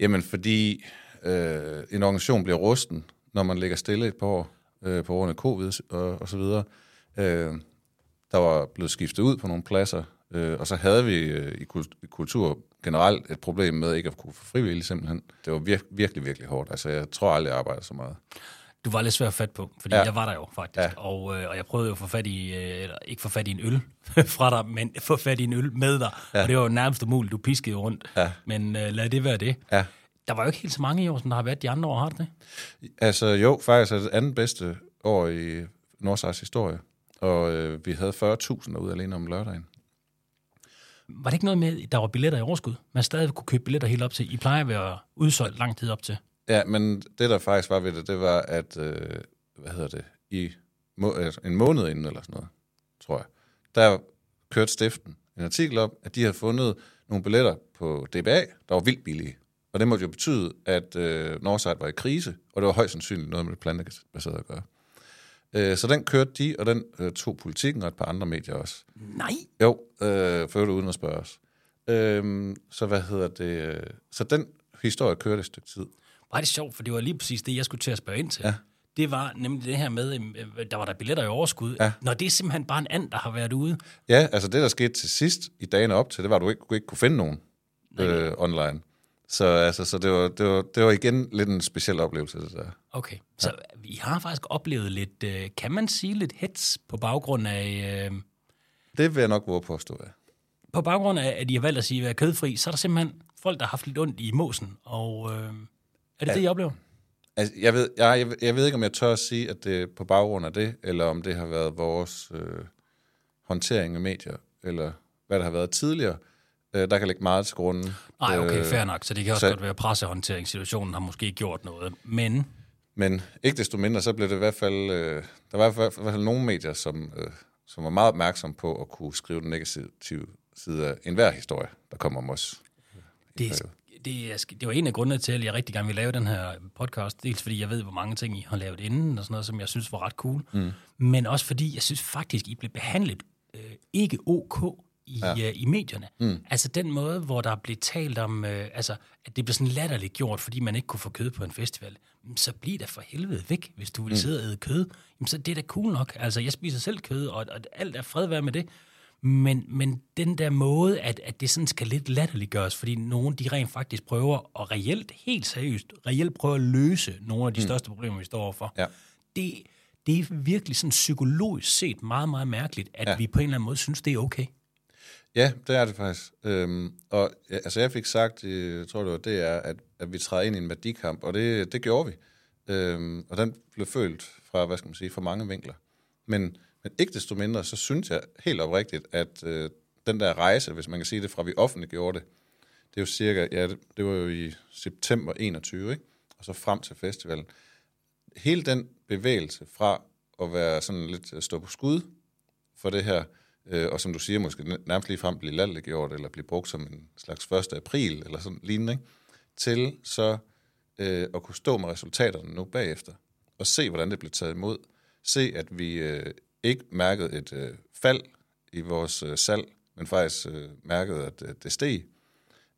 jamen, fordi øh, en organisation bliver rusten, når man ligger stille et par år øh, på grund af covid og, og så videre. Øh, der var blevet skiftet ud på nogle pladser, øh, og så havde vi øh, i kultur generelt et problem med ikke at kunne få frivillige simpelthen. Det var vir- virkelig, virkelig hårdt. Altså, jeg tror aldrig, jeg arbejdede så meget. Du var lidt svær at fat på, fordi ja. Jeg var der jo faktisk, Ja. og, øh, og jeg prøvede jo at få fat i, øh, eller ikke få fat i en øl fra dig, men få fat i en øl med dig, ja. og det var jo nærmest umuligt, du piskede rundt, Ja. men øh, lad det være det. Ja. Der var jo ikke helt så mange i år, som der har været de andre år, har det det? Altså jo, faktisk er det andet bedste år i Nordsejs historie. Og øh, vi havde 40.000 derude alene om lørdagen. Var det ikke noget med, at der var billetter i overskud? Man stadig kunne købe billetter helt op til. I plejer at være udsolgt lang tid op til. Ja, men det der faktisk var ved det, det var, at, øh, hvad hedder det, i må, altså, en måned inden eller sådan noget, tror jeg, der kørte stiften en artikel om, at de havde fundet nogle billetter på DBA, der var vildt billige. Og det måtte jo betyde, at øh, Northside var i krise, og det var højst sandsynligt noget med det plantebaserede at gøre. Øh, så den kørte de, og den øh, tog politikken og et par andre medier også. Nej! Jo, øh, for øvrigt uden at spørge os. Øh, så hvad hedder det? øh, Så den historie kørte et stykke tid. Var det sjovt, for det var lige præcis det, jeg skulle til at spørge ind til. Ja. Det var nemlig det her med, øh, der var der billetter i overskud. Ja. Når det er simpelthen bare en and, der har været ude. Ja, altså det, der skete til sidst i dagene op til, det var, at du ikke, du ikke kunne finde nogen øh, online. Så, altså, så det, var, det, var, det var igen lidt en speciel oplevelse, det der. Okay, så ja. vi har faktisk oplevet lidt, øh, kan man sige lidt hets på baggrund af, øh, Det vil jeg nok våge på at stå af. på baggrund af, at de har valgt at sige, at være kødfri, så er der simpelthen folk, der har haft lidt ondt i måsen, og øh, er det ja. det, I oplever? Altså, jeg, ved, jeg, jeg, jeg ved ikke, om jeg tør at sige, at det er på baggrund af det, eller om det har været vores øh, håndtering af medier, eller hvad der har været tidligere. Øh, der kan ligge meget til grunden. Nej, okay, Øh, fair nok, så det kan også så- godt være, at pressehåndteringssituationen har måske gjort noget, men Men ikke desto mindre, så blev det i hvert fald... Øh, der var i hvert fald, nogle medier, som, øh, som var meget opmærksomme på at kunne skrive den negative side af enhver historie, der kommer om os. Det, det, er, det var en af grundene til, at jeg rigtig gerne vil lave den her podcast. Dels fordi jeg ved, hvor mange ting I har lavet inden, og sådan noget, som jeg synes var ret cool. Mm. Men også fordi jeg synes faktisk, I blev behandlet øh, ikke ok i, ja. øh, i medierne. Mm. Altså den måde, hvor der blev talt om, øh, altså, at det blev sådan latterligt gjort, fordi man ikke kunne få kød på en festival. Jamen, Så bliv da for helvede væk, hvis du vil sidde og æde kød. Jamen, så det er da cool nok. Altså, jeg spiser selv kød, og, og alt er fred være med det. Men, men den der måde, at, at det sådan skal lidt latterliggøres, fordi nogen de rent faktisk prøver, og reelt, helt seriøst, reelt prøver at løse nogle af de mm. største problemer, vi står overfor. Ja. Det, det er virkelig sådan psykologisk set meget, meget mærkeligt, at ja. Vi på en eller anden måde synes, det er okay. Ja, det er det faktisk. Øhm, og altså jeg fik sagt, øh, jeg tror det var det er, at, at vi træder ind i en værdikamp, og det, det gjorde vi. Øhm, og den blev følt fra, hvad skal man sige, fra mange vinkler. Men, men ikke desto mindre, så synes jeg helt oprigtigt, at øh, den der rejse, hvis man kan sige det, fra vi offentliggjorde det, det er jo cirka, ja, det, det var jo i september 21, ikke? og så frem til festivalen. Hele den bevægelse fra at være sådan lidt øh, stå på skud for det her, øh, og som du siger, måske nærmest lige frem blive latterliggjort, eller blive brugt som en slags 1. april, eller sådan lignende, ikke? til så øh, at kunne stå med resultaterne nu bagefter, og se, hvordan det blev taget imod. Se, at vi øh, ikke mærkede et øh, fald i vores øh, salg, men faktisk øh, mærkede, at øh, det steg,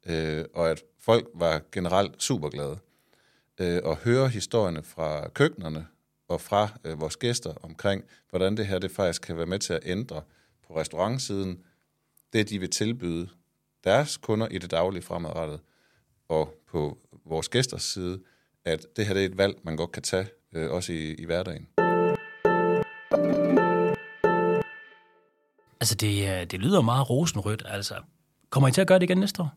øh, og at folk var generelt super glade. Øh, og høre historierne fra køkkenerne og fra øh, vores gæster omkring, hvordan det her det faktisk kan være med til at ændre på restaurantsiden, det de vil tilbyde deres kunder i det daglige fremadrettet, og på vores gæsters side, at det her det er et valg, man godt kan tage, øh, også i, i hverdagen. Altså, det, øh, det lyder meget rosenrødt. Altså, kommer I til at gøre det igen næste år?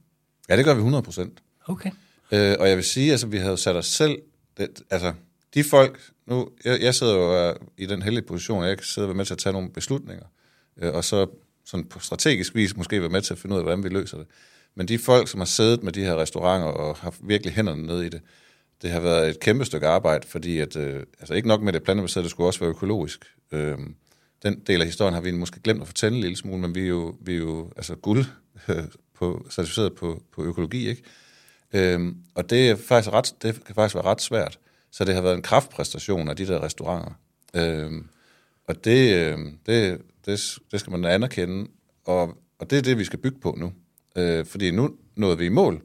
Ja, det gør vi 100 procent. Okay. Øh, og jeg vil sige, altså, vi havde sat os selv, det, altså, de folk, nu, jeg, jeg sidder jo øh, i den heldige position, at jeg kan sidde og være med til at tage nogle beslutninger, øh, og så sådan på strategisk vis måske være med til at finde ud af, hvordan vi løser det. Men de folk, som har siddet med de her restauranter og har virkelig hænderne nede i det, det har været et kæmpe stykke arbejde, fordi at, øh, altså ikke nok med det plantebaserede, det skulle også være økologisk. Øh, den del af historien har vi måske glemt at fortælle en lille smule, men vi er jo, vi er jo altså guld øh, på, certificeret på, på økologi, ikke? Øhm, og det er faktisk ret, det kan faktisk være ret svært. Så det har været en kraftpræstation af de der restauranter. Øhm, og det, øhm, det, det, det skal man anerkende, og, og det er det, vi skal bygge på nu. Øh, fordi nu nåede vi i mål,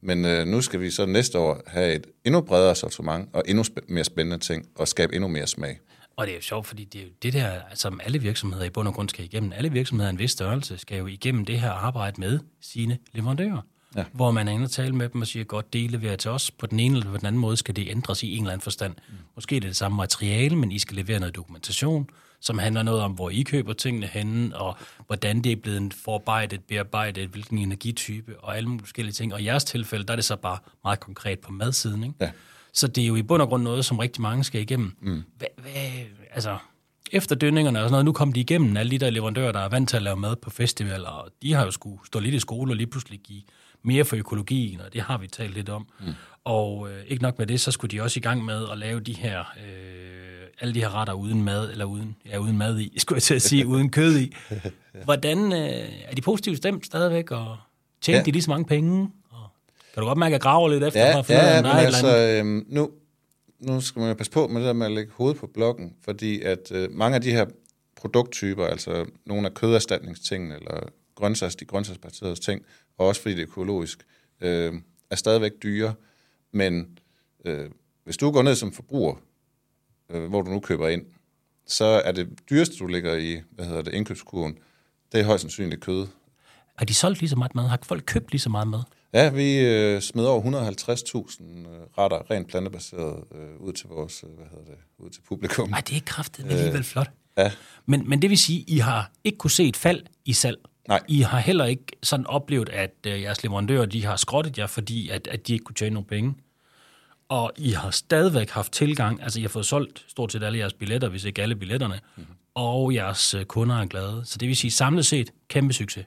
men øh, nu skal vi så næste år have et endnu bredere sortiment og endnu sp- mere spændende ting, og skabe endnu mere smag. Og det er jo sjovt, fordi det er jo det der, som alle virksomheder i bund og grund skal igennem. Alle virksomheder af en vis størrelse skal jo igennem det her arbejde med sine leverandører. Ja. Hvor man er inde og tale med dem og siger, godt, det I leverer til os. På den ene eller på den anden måde skal det ændres i en eller anden forstand. Mm. Måske er det det samme materiale, men I skal levere noget dokumentation, som handler noget om, hvor I køber tingene henne, og hvordan det er blevet forarbejdet, bearbejdet, hvilken energitype, og alle mulige forskellige ting. Og i jeres tilfælde, der er det så bare meget konkret på madsiden, ikke? Ja. Så det er jo i bund og grund noget, som rigtig mange skal igennem. Mm. Hvad, hvad, altså, efter dønningerne og sådan noget, nu kom de igennem alle de der leverandører, der er vant til at lave mad på festivaler, og de har jo skulle stå lidt i skole og lige pludselig give mere for økologien, og det har vi talt lidt om. Mm. Og øh, ikke nok med det, så skulle de også i gang med at lave de her, øh, alle de her retter uden mad, eller uden, ja, uden mad i, skulle jeg til at sige, uden kød i. Hvordan øh, er de positivt stemt stadigvæk, og tjener. Ja. de lige så mange penge? Kan du godt mærke, at jeg graver lidt efter, Ja, af, ja der men altså, øhm, nu, nu skal man jo passe på med det der med at lægge hovedet på blokken, fordi at øh, mange af de her produkttyper, altså nogle af køderstatningstingene, eller grøntsags, de grøntsagsbaserede ting, og også fordi det er økologisk, øh, er stadigvæk dyre. Men øh, hvis du går ned som forbruger, øh, hvor du nu køber ind, så er det dyreste, du ligger i, hvad hedder det, indkøbskurven, det er højst sandsynligt kød. Har de solgt lige så meget mad? Har folk købt lige så meget mad? Ja, vi øh, smed over 150.000 øh, retter rent plantebaseret øh, ud til vores, øh, hvad hedder det, ud til publikum. Nej, det er kraftigt alligevel flot. Ja, Men, men det vil sige, I har ikke kunne se et fald i salg. Nej. I har heller ikke sådan oplevet, at øh, jeres leverandører de har skrottet jer, fordi at, at de ikke kunne tjene nogle penge. Og I har stadigvæk haft tilgang, altså I har fået solgt stort set alle jeres billetter, hvis ikke alle billetterne, mm-hmm. og jeres øh, kunder er glade. Så det vil sige samlet set kæmpe succes.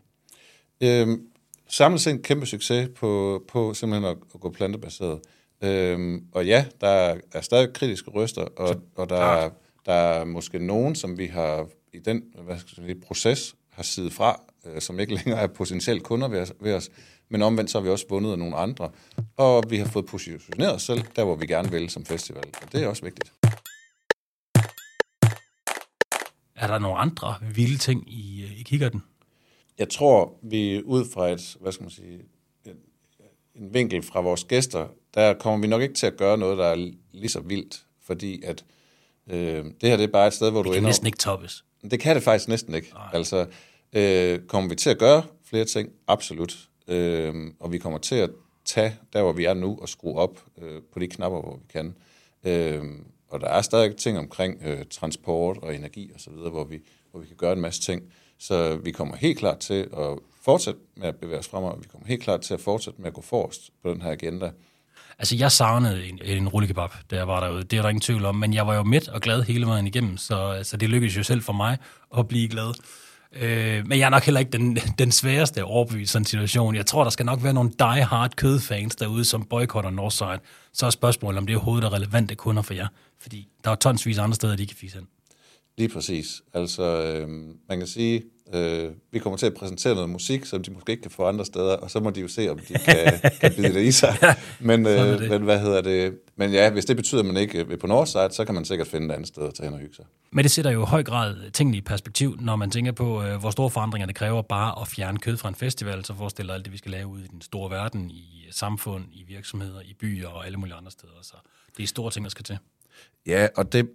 Øhm, samlet set en kæmpe succes på, på simpelthen at, at gå plantebaseret. Øhm, og ja, der er, stadig kritiske røster, og, og der, er, der er måske nogen, som vi har i den hvad skal sige, proces har sidet fra, øh, som ikke længere er potentielle kunder ved os, ved os. Men omvendt så har vi også vundet af nogle andre. Og vi har fået positioneret os selv der, hvor vi gerne vil som festival. Og det er også vigtigt. Er der nogle andre vilde ting, I, øh, I kigger den? Jeg tror, vi ud fra et, hvad skal man sige, en, en vinkel fra vores gæster, der kommer vi nok ikke til at gøre noget, der er lige så vildt, fordi at øh, det her det er bare et sted, hvor du Det kan ender... næsten ikke toppes. Det kan det faktisk næsten ikke. Nej. Altså, øh, kommer vi til at gøre flere ting? Absolut. Øh, og vi kommer til at tage der, hvor vi er nu, og skrue op øh, på de knapper, hvor vi kan. Øh, og der er stadig ting omkring øh, transport og energi og så videre, hvor vi, hvor vi kan gøre en masse ting. Så vi kommer helt klart til at fortsætte med at bevæge os fremad. Vi kommer helt klart til at fortsætte med at gå forrest på den her agenda. Altså, jeg savnede en, en rullekebab, da jeg var derude. Det er der ingen tvivl om. Men jeg var jo midt og glad hele vejen igennem, så, så det lykkedes jo selv for mig at blive glad. Øh, men jeg er nok heller ikke den, den sværeste overbevist i sådan en situation. Jeg tror, der skal nok være nogle die-hard kødfans derude, som boykotter Northside. Så er spørgsmålet, om det er overhovedet er relevante kunder for jer. Fordi der er tonsvis andre steder, de kan fise hen. Lige præcis. Altså, øh, man kan sige, øh, vi kommer til at præsentere noget musik, som de måske ikke kan få andre steder, og så må de jo se, om de kan, kan bide det i sig. Men, øh, men hvad hedder det? Men ja, hvis det betyder, at man ikke vil på Northside, så kan man sikkert finde et andet sted at tage hen og hygge sig. Men det sætter jo i høj grad tingene i perspektiv, når man tænker på, øh, hvor store forandringer det kræver bare at fjerne kød fra en festival, så forestiller alt det, vi skal lave ude i den store verden, i samfund, i virksomheder, i byer og alle mulige andre steder. Så det er store ting, der skal til. Ja, og det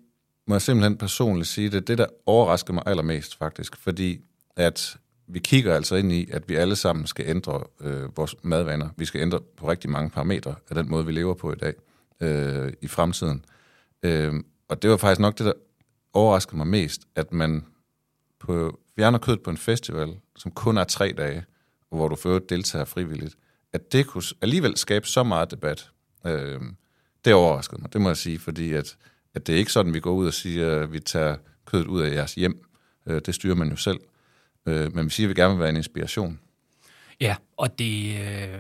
må jeg simpelthen personligt sige, det er det, der overrasker mig allermest faktisk, fordi at vi kigger altså ind i, at vi alle sammen skal ændre øh, vores madvaner. Vi skal ændre på rigtig mange parametre af den måde, vi lever på i dag øh, i fremtiden. Øh, og det var faktisk nok det, der overraskede mig mest, at man på fjerner kød på en festival, som kun er tre dage, hvor du fører deltager frivilligt, at det kunne alligevel skabe så meget debat. Øh, det overraskede mig, det må jeg sige, fordi at, at det er ikke sådan, vi går ud og siger, at vi tager kødet ud af jeres hjem. Øh, det styrer man jo selv. Øh, men vi siger, at vi gerne vil være en inspiration. Ja, og det, øh,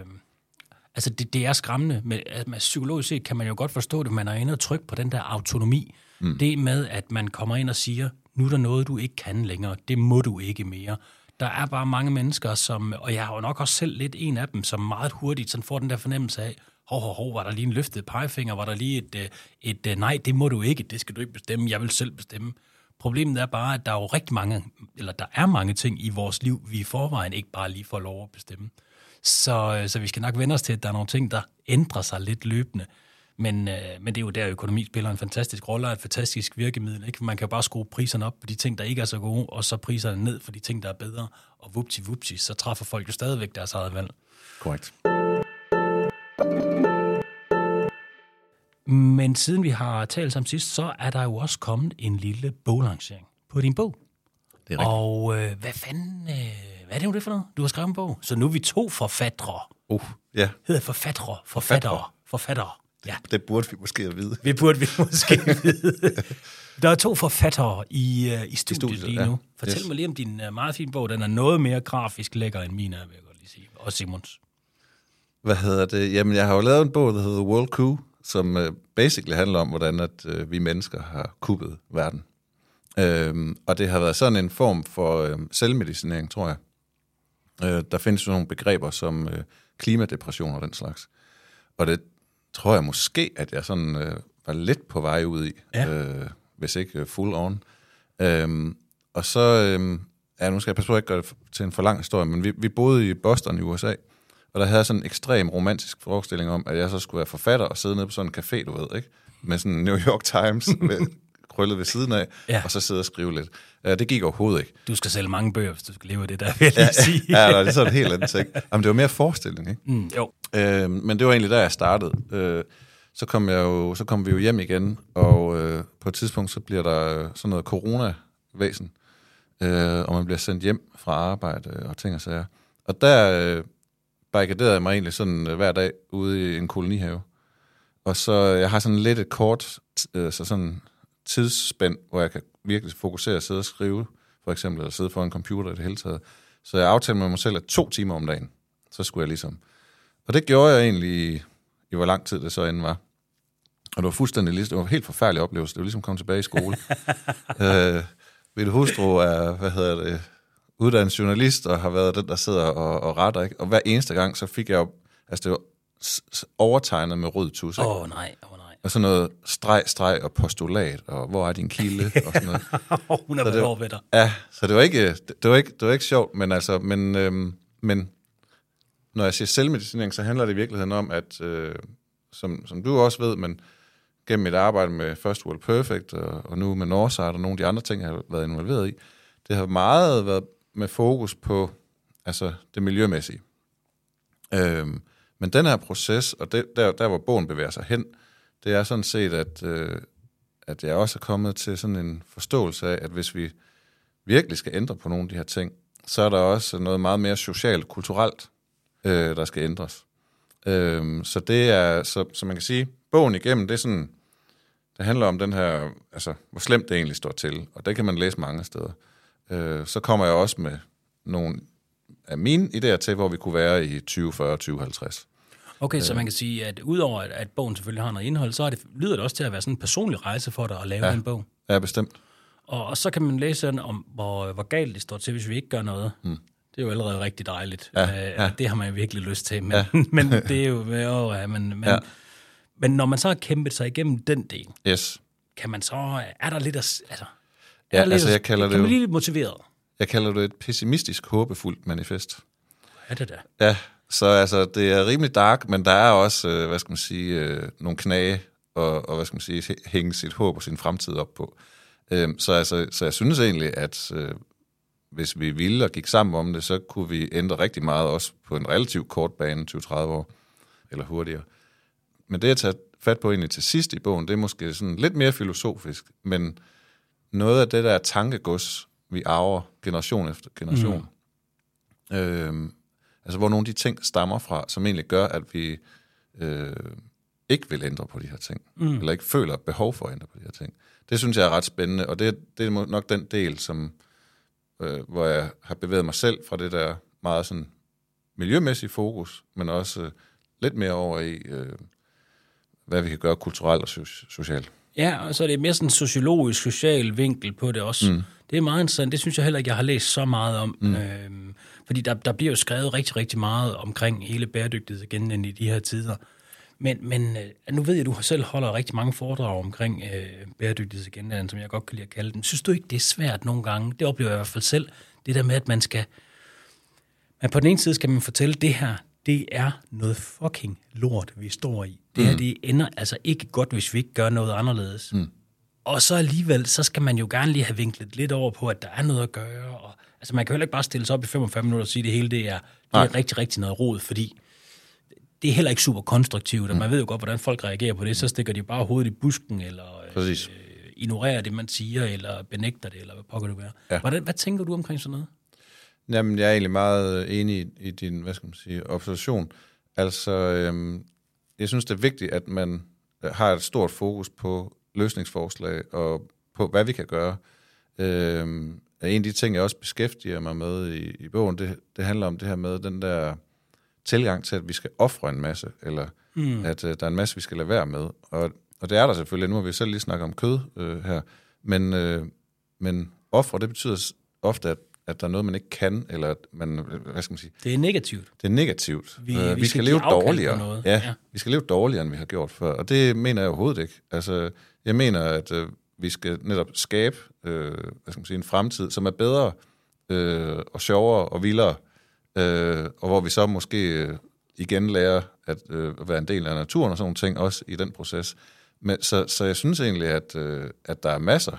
altså det, det er skræmmende. Men, man, psykologisk set kan man jo godt forstå det, man er inde og trykke på den der autonomi. Mm. Det med, at man kommer ind og siger, nu er der noget, du ikke kan længere. Det må du ikke mere. Der er bare mange mennesker, som, og jeg har jo nok også selv lidt en af dem, som meget hurtigt sådan får den der fornemmelse af, hov, hov, hov, var der lige en løftet pegefinger, var der lige et, øh, et, et nej, det må du ikke, det skal du ikke bestemme, jeg vil selv bestemme. Problemet er bare, at der er jo rigtig mange, eller der er mange ting i vores liv, vi i forvejen ikke bare lige får lov at bestemme. Så, øh, så vi skal nok vende os til, at der er nogle ting, der ændrer sig lidt løbende. Men, øh, men det er jo der, økonomi spiller en fantastisk rolle og et fantastisk virkemiddel. Ikke? Man kan jo bare skrue priserne op på de ting, der ikke er så gode, og så priserne ned for de ting, der er bedre. Og vupti vupti, så træffer folk jo stadigvæk deres eget valg. Korrekt. Men siden vi har talt sammen sidst, så er der jo også kommet en lille boglancering på din bog. Det er rigtigt. Og øh, hvad fanden, øh, hvad er det nu det for noget? Du har skrevet en bog. Så nu er vi to forfattere. Uh, ja, Hedder forfattere, forfattere, forfattere. Ja, det burde vi måske have vide. det burde vi måske vide. Der er to forfattere i, uh, i studiet, studiet, lige ja. nu. Fortæl Yes. mig lige om din uh, meget fine bog. Den er noget mere grafisk lækker end min, vil jeg godt lige sige. Og Simons. Hvad hedder det? Jamen, jeg har jo lavet en bog, der hedder World Coup, som uh, basically handler om, hvordan at, uh, vi mennesker har kuppet verden. Øhm, og det har været sådan en form for uh, selvmedicinering, tror jeg. Uh, der findes jo nogle begreber som uh, klimadepression og den slags. Og det tror jeg måske, at jeg sådan uh, var lidt på vej ud i, Ja. uh, hvis ikke uh, full on. Øhm, og så, øhm, ja, nu skal jeg passe på at ikke gøre det til en for lang historie, men vi, vi boede i Boston i USA, og der havde jeg sådan en ekstrem romantisk forestilling om, at jeg så skulle være forfatter og sidde nede på sådan en café, du ved, ikke? Med sådan New York Times med krøllet ved siden af, Ja. ja. og så sidde og skrive lidt. Uh, det gik overhovedet ikke. Du skal sælge mange bøger, hvis du skal leve af det der, vil jeg lige sige. Ja, det er sådan en helt anden ting. Jamen, det var mere forestilling, ikke? Mm, jo. Øh, men det var egentlig der, jeg startede. Øh, så kom, jeg jo, så kom vi jo hjem igen, og øh, på et tidspunkt, så bliver der sådan noget coronavæsen, øh, og man bliver sendt hjem fra arbejde og ting og sager. Og der øh, barrikaderede jeg mig egentlig sådan øh, hver dag ude i en kolonihave. Og så jeg har sådan lidt et kort øh, så sådan tidsspænd, hvor jeg kan virkelig fokusere og sidde og skrive, for eksempel, eller sidde foran en computer i det hele taget. Så jeg aftalte med mig selv, at to timer om dagen, så skulle jeg ligesom og det gjorde jeg egentlig i, i hvor lang tid det så end var. Og det var fuldstændig ligesom, det var en helt forfærdelig oplevelse. Det var ligesom at komme tilbage i skole. øh, min hustru er, hvad hedder det, uddannet journalist, og har været den, der sidder og, og retter, ikke? Og hver eneste gang, så fik jeg jo, altså det var overtegnet med rød tus? Åh oh, nej, åh oh, nej. Og sådan noget streg, streg og postulat, og hvor er din kilde, og sådan noget. Hun har Så været over ved dig. Ja, så det var ikke, det, det var ikke, det var ikke sjovt, men altså, men, øhm, men når jeg siger selvmedicinering, så handler det i virkeligheden om, at, øh, som, som du også ved, men gennem mit arbejde med First World Perfect, og, og nu med Northside og nogle af de andre ting, jeg har været involveret i, det har meget været med fokus på altså det miljømæssige. Øhm, men den her proces, og det, der, der hvor bogen bevæger sig hen, det er sådan set, at, øh, at jeg også er kommet til sådan en forståelse af, at hvis vi virkelig skal ændre på nogle af de her ting, så er der også noget meget mere socialt, kulturelt, øh, der skal ændres. Øh, så det er, så, så man kan sige, bogen igennem, det er sådan, det handler om den her, altså, hvor slemt det egentlig står til, og det kan man læse mange steder. Øh, så kommer jeg også med nogle af mine idéer til, hvor vi kunne være i 2040, 2050. Okay, så man kan sige, at udover at, at bogen selvfølgelig har noget indhold, så er det, lyder det også til at være sådan en personlig rejse for dig at lave ja. en bog. Ja, bestemt. Og, og så kan man læse sådan om, hvor, hvor galt det står til, hvis vi ikke gør noget. Mm. Det er jo allerede rigtig dejligt. Ja, Øh, ja. Det har man jo virkelig lyst til. Men, Ja. men det er jo... Åh, ja, men, men, Ja. men når man så har kæmpet sig igennem den del, Yes. kan man så... Er der lidt at... Altså, Ja, altså, at- jeg kalder det jo- blive lidt motiveret? Jeg kalder det et pessimistisk, håbefuldt manifest. Er det da? Ja, så altså, det er rimelig dark, men der er også, øh, hvad skal man sige, øh, nogle knage, og, og hvad skal man sige, hæ- hænge sit håb og sin fremtid op på. Øhm, så, altså, så jeg synes egentlig, at øh, hvis vi ville og gik sammen om det, så kunne vi ændre rigtig meget, også på en relativt kort bane, 20-30 år, eller hurtigere. Men det, jeg tager fat på egentlig til sidst i bogen, det er måske sådan lidt mere filosofisk, men noget af det der tankegods, vi arver generation efter generation, mm. øhm, altså hvor nogle af de ting stammer fra, som egentlig gør, at vi øh, ikke vil ændre på de her ting, mm. eller ikke føler behov for at ændre på de her ting. Det synes jeg er ret spændende, og det, det er nok den del, som, øh, hvor jeg har bevæget mig selv fra det der meget sådan miljømæssige fokus, men også øh, lidt mere over i, øh, hvad vi kan gøre kulturelt og so- socialt. Ja, og så er det mere sådan en sociologisk, social vinkel på det også. Mm. Det er meget interessant. Det synes jeg heller ikke, jeg har læst så meget om. Mm. Øhm, fordi der, der bliver jo skrevet rigtig, rigtig meget omkring hele bæredygtighedsagendaen i de her tider. Men, men øh, nu ved jeg, at du selv holder rigtig mange foredrag omkring øh, bæredygtighedsagendaen, som jeg godt kan lide at kalde den. Synes du ikke, det er svært nogle gange? Det oplever jeg i hvert fald selv. Det der med, at man skal... Men på den ene side skal man fortælle, at det her, det er noget fucking lort, vi står i. Det her, det ender altså ikke godt, hvis vi ikke gør noget anderledes. Mm. Og så alligevel, så skal man jo gerne lige have vinklet lidt over på, at der er noget at gøre. Og, altså man kan jo heller ikke bare stille sig op i 45 minutter og sige, at det hele det er, det er rigtig, rigtig noget rod, fordi det er heller ikke super konstruktivt, og man ved jo godt, hvordan folk reagerer på det. Så stikker de bare hovedet i busken, eller øh, ignorerer det, man siger, eller benægter det, eller hvad pokker det være. Ja. Hvordan, hvad tænker du omkring sådan noget? Jamen, jeg er egentlig meget enig i, i din, hvad skal man sige, observation. Altså, øhm, jeg synes, det er vigtigt, at man øh, har et stort fokus på løsningsforslag og på, hvad vi kan gøre. Øhm, en af de ting, jeg også beskæftiger mig med i, i bogen, det, det handler om det her med den der tilgang til, at vi skal ofre en masse, eller mm. at øh, der er en masse, vi skal lade være med. Og, og det er der selvfølgelig. Nu har vi selv lige snakket om kød øh, her. Men, øh, men ofre, det betyder ofte, at, at der er noget, man ikke kan, eller at man, hvad skal man sige, Det er negativt. det er negativt. Vi- Øh, vi vi skal skal leve dårligere. noget. Ja, Ja. vi skal leve dårligere, end vi har gjort før. Og det mener jeg overhovedet ikke. Altså, jeg mener, at øh, vi skal netop skabe øh, hvad skal man sige, en fremtid, som er bedre øh, og sjovere og vildere, øh, og hvor vi så måske øh, igen lærer at øh, være en del af naturen og sådan nogle ting, også i den proces. Men, så, så jeg synes egentlig, at, øh, at der er masser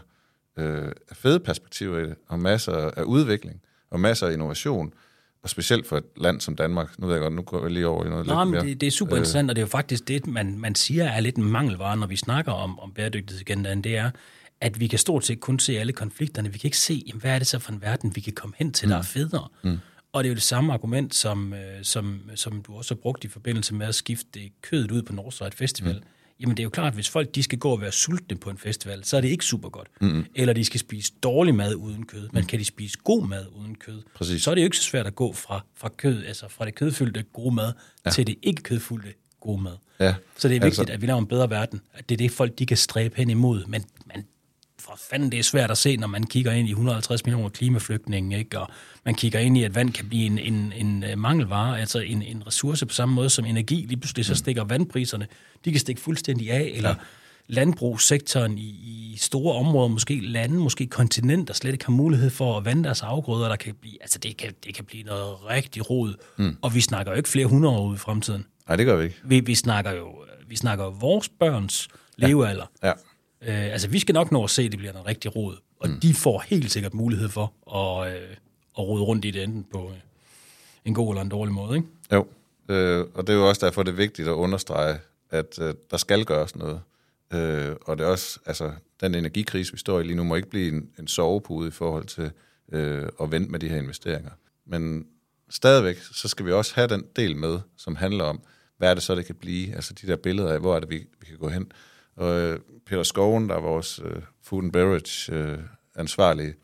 øh, fede perspektiver i det, og masser af udvikling, og masser af innovation, og specielt for et land som Danmark. Nu ved jeg godt, nu går jeg lige over i noget Nå, lidt men mere. det, det er super interessant, og det er jo faktisk det, man, man siger er lidt en mangelvare, når vi snakker om, om bæredygtighedsagendaen, det er, at vi kan stort set kun se alle konflikterne. Vi kan ikke se, jamen, hvad er det så for en verden, vi kan komme hen til, der er federe. Mm. Og det er jo det samme argument, som, øh, som, som du også har brugt i forbindelse med at skifte kødet ud på Northside Festival. Mm. Jamen det er jo klart, at hvis folk de skal gå og være sultne på en festival, så er det ikke super godt. Mm. Eller de skal spise dårlig mad uden kød. Men kan de spise god mad uden kød, Præcis. så er det jo ikke så svært at gå fra, fra kød, altså fra det kødfyldte gode mad, ja. til det ikke kødfyldte gode mad. Ja, Så det er vigtigt, altså- at vi laver en bedre verden. At det er det, folk de kan stræbe hen imod. Men, men for fanden, det er svært at se, når man kigger ind i 150 millioner klimaflygtninge, ikke? og man kigger ind i, at vand kan blive en, en, en øh, mangelvare, altså en, en ressource på samme måde som energi. Lige pludselig så stikker vandpriserne, de kan stikke fuldstændig af, eller ja. landbrugssektoren i, i store områder, måske lande, måske kontinenter, slet ikke har mulighed for at vande deres afgrøder, der kan blive, altså det kan, det kan blive noget rigtig rod. Mm. Og vi snakker jo ikke flere hundrede år ude i fremtiden. Nej, det gør vi ikke. Vi, vi snakker jo vi snakker vores børns levealder. Ja. Øh, altså, vi skal nok nå at se, at det bliver noget rigtig rod. Og mm. de får helt sikkert mulighed for at, øh, at rode rundt i det enten på øh, en god eller en dårlig måde. Ikke? Jo, øh, og det er jo også derfor, det er vigtigt at understrege, at øh, der skal gøres noget. Øh, og det er også, altså, den energikrise, vi står i lige nu, må ikke blive en, en sovepude i forhold til øh, at vente med de her investeringer. Men stadigvæk, så skal vi også have den del med, som handler om, hvad er det så, det kan blive? Altså de der billeder af, hvor er det, vi, vi kan gå hen? Og øh, Peter Skoven, der er vores øh, food and beverage øh, ansvarlige,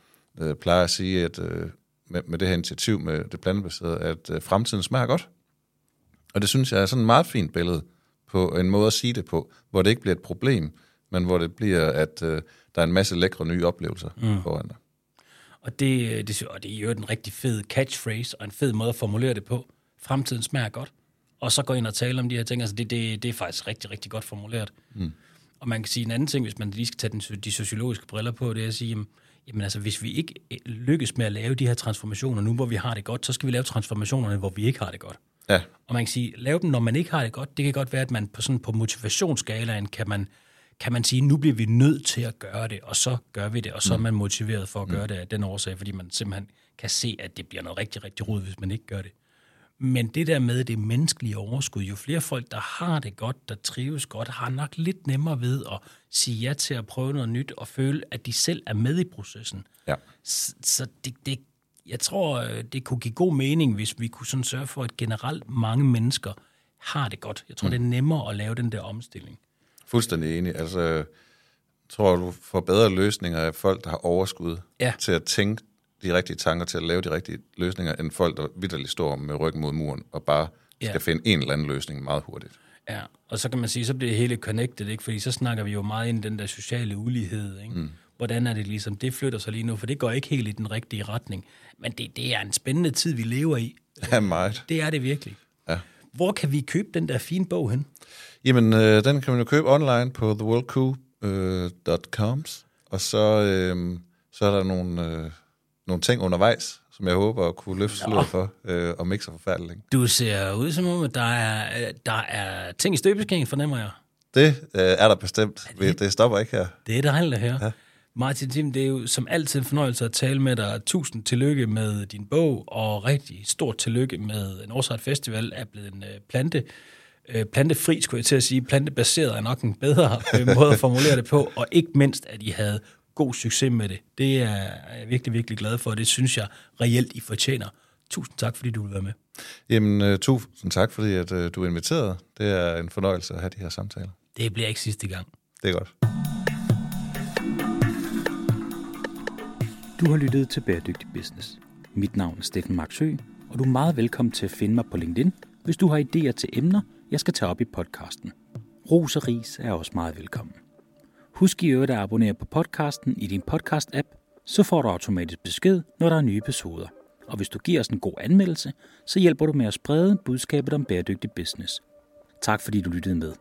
øh, plejer at sige, at øh, med, med det her initiativ med det plantebaserede, at øh, fremtiden smager godt. Og det synes jeg er sådan et meget fint billede på en måde at sige det på, hvor det ikke bliver et problem, men hvor det bliver, at øh, der er en masse lækre nye oplevelser mm. foran dig. Og det, det, og det er jo en rigtig fed catchphrase og en fed måde at formulere det på. Fremtiden smager godt. Og så gå ind og tale om de her ting. Altså det, det, det er faktisk rigtig, rigtig godt formuleret. Mm. Og man kan sige en anden ting, hvis man lige skal tage den, de sociologiske briller på, det er at sige, jamen, jamen altså, hvis vi ikke øh, lykkes med at lave de her transformationer nu, hvor vi har det godt, så skal vi lave transformationerne, hvor vi ikke har det godt. Ja, Og man kan sige, lave dem, når man ikke har det godt. Det kan godt være, at man på, sådan, på motivationsskalaen kan man, kan man sige, nu bliver vi nødt til at gøre det, og så gør vi det, og så er man motiveret for at gøre det af den årsag, fordi man simpelthen kan se, at det bliver noget rigtig, rigtig rod, hvis man ikke gør det. Men det der med det menneskelige overskud, jo flere folk, der har det godt, der trives godt, har nok lidt nemmere ved at sige ja til at prøve noget nyt, og føle, at de selv er med i processen. ja. Så, så det, det, jeg tror, øh, det kunne give god mening, hvis vi kunne sådan sørge for, at generelt mange mennesker har det godt. Jeg tror, mm. det er nemmere at lave den der omstilling. Fuldstændig enig. Altså, tror, du får bedre løsninger af folk, der har overskud Ja. til at tænke de rigtige tanker, til at lave de rigtige løsninger, end folk, der vidderligt står med ryggen mod muren og bare Ja. skal finde en eller anden løsning meget hurtigt. Ja, og så kan man sige, så bliver det hele connected, ikke? fordi så snakker vi jo meget ind i den der sociale ulighed. Ikke? Mm. Hvordan er det ligesom, det flytter sig lige nu, for det går ikke helt i den rigtige retning. Men det, det er en spændende tid, vi lever i. Ja, meget. Det er det virkelig. Ja. Hvor kan vi købe den der fine bog hen? Jamen, øh, den kan man jo købe online på theworldcoup.com, og så, øh, så er der nogle, øh, nogle ting undervejs, som jeg håber at kunne løfte sløret for, øh, og ikke så forfærdeligt. Du ser ud som om, at der er, øh, der er ting i støbeskæen, fornemmer jeg. Det øh, er der bestemt. Det? det stopper ikke her. Det er dejligt at høre. Ja. Martin Tim, det er jo som altid en fornøjelse at tale med dig. Tusind tillykke med din bog, og rigtig stort tillykke med en Årsret Festival er blevet en øh, plante, øh, plantefri, skulle jeg til at sige. Plantebaseret er nok en bedre øh, måde at formulere det på, og ikke mindst, at I havde god succes med det. Det er jeg virkelig, virkelig glad for, og det synes jeg reelt, I fortjener. Tusind tak, fordi du vil være med. Jamen, tusind tak, fordi at, du er inviteret. Det er en fornøjelse at have de her samtaler. Det bliver ikke sidste gang. Det er godt. Du har lyttet til Bæredygtig Business. Mit navn er Steffen Marksø, og du er meget velkommen til at finde mig på LinkedIn, hvis du har idéer til emner, jeg skal tage op i podcasten. Ros og ris er også meget velkommen. Husk i øvrigt at abonnere på podcasten i din podcast-app, så får du automatisk besked, når der er nye episoder. Og hvis du giver os en god anmeldelse, så hjælper du med at sprede budskabet om bæredygtig business. Tak fordi du lyttede med.